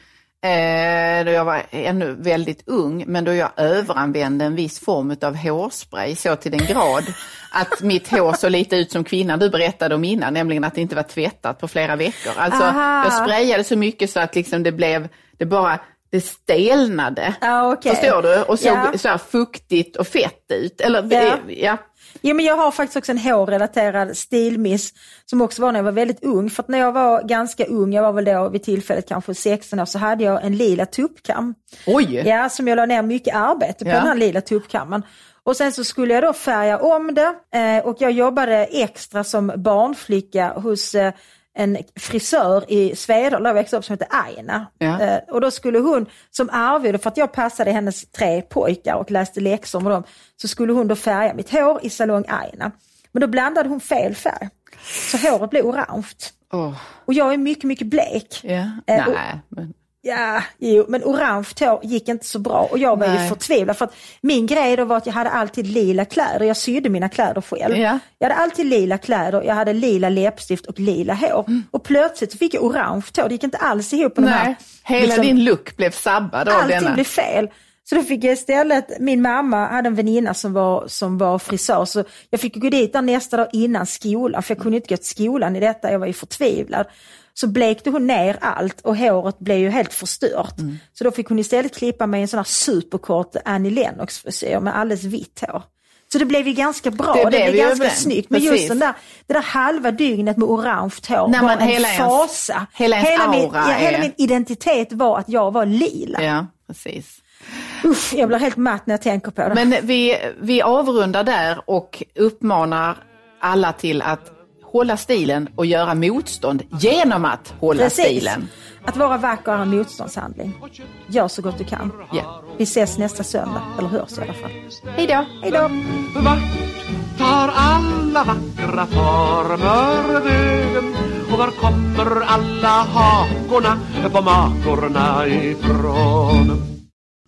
Speaker 2: eh, då jag var ännu väldigt ung, men då jag överanvände en viss form av hårspray så till den grad att mitt hår såg lite ut som kvinnan du berättade om innan, nämligen att det inte var tvättat på flera veckor. Alltså,
Speaker 3: Aha.
Speaker 2: jag sprayade så mycket så att liksom det blev, det bara, det stelnade.
Speaker 3: Ja, okej.
Speaker 2: Förstår du? Och såg
Speaker 3: Ja.
Speaker 2: så här fuktigt och fett ut. Eller,
Speaker 3: Ja.
Speaker 2: Ja.
Speaker 3: Men jag har faktiskt också en hårrelaterad stilmiss som också var när jag var väldigt ung. För att när jag var ganska ung, jag var väl då vid tillfället kanske 16 år, så hade jag en lila tuppkam.
Speaker 2: Oj!
Speaker 3: Ja, som jag la ner mycket arbete på
Speaker 2: Ja.
Speaker 3: den här lilla tuppkammen. Och sen så skulle jag då färga om det eh, och jag jobbade extra som barnflicka hos eh, en frisör i Svedala, där jag växte upp, som heter Aina.
Speaker 2: Ja.
Speaker 3: Eh, och då skulle hon som arvode, för att jag passade hennes tre pojkar och läste läxor med dem, så skulle hon då färga mitt hår i salong Aina. Men då blandade hon fel färg. Så håret blev orange.
Speaker 2: Åh,
Speaker 3: Och jag är mycket, mycket blek.
Speaker 2: ja.
Speaker 3: Eh, och-
Speaker 2: Nej, men,
Speaker 3: Ja, jo, men orange hår gick inte så bra och jag var ju
Speaker 2: Nej.
Speaker 3: förtvivlad för att min grej då var att jag hade alltid lila kläder, jag sydde mina kläder själv.
Speaker 2: Ja.
Speaker 3: Jag hade alltid lila kläder, jag hade lila läppstift och lila hår. Och plötsligt så fick jag orange hår, det gick inte alls ihop med de här.
Speaker 2: nej. Hela
Speaker 3: liksom,
Speaker 2: din look blev sabbad av
Speaker 3: Allting
Speaker 2: denna.
Speaker 3: blev fel. Så då fick jag istället, min mamma hade en väninna som var, som var frisör, så jag fick gå dit där nästa dag innan skolan, för jag kunde inte gå till skolan i detta, jag var ju förtvivlad. Så blekte hon ner allt och håret blev ju helt förstört.
Speaker 2: Mm.
Speaker 3: Så då fick hon istället klippa mig en sån här superkort Annie Lennox frisyr med alldeles vitt hår. Så det blev ju ganska bra,
Speaker 2: Det
Speaker 3: det,
Speaker 2: blev ju
Speaker 3: ganska
Speaker 2: överens.
Speaker 3: snyggt. Men
Speaker 2: Precis.
Speaker 3: just den där, det där halva dygnet med orange hår
Speaker 2: När
Speaker 3: var en
Speaker 2: hela ens-
Speaker 3: fasa.
Speaker 2: hela ens
Speaker 3: min, ja, hela
Speaker 2: är-
Speaker 3: min identitet var att jag var lila.
Speaker 2: Ja, precis.
Speaker 3: Usch, jag blir helt matt när jag tänker på det.
Speaker 2: Men vi, vi avrundar där och uppmanar alla till att hålla stilen och göra motstånd genom att hålla
Speaker 3: Precis.
Speaker 2: stilen.
Speaker 3: Att vara vacker är en motståndshandling. Gör så gott du kan.
Speaker 2: Ja.
Speaker 3: Vi ses nästa söndag, eller hörs i alla fall.
Speaker 2: Hej då!
Speaker 3: Hej då!
Speaker 1: Vart tar alla vackra former vägen? var kommer alla hakorna på makorna ifrån?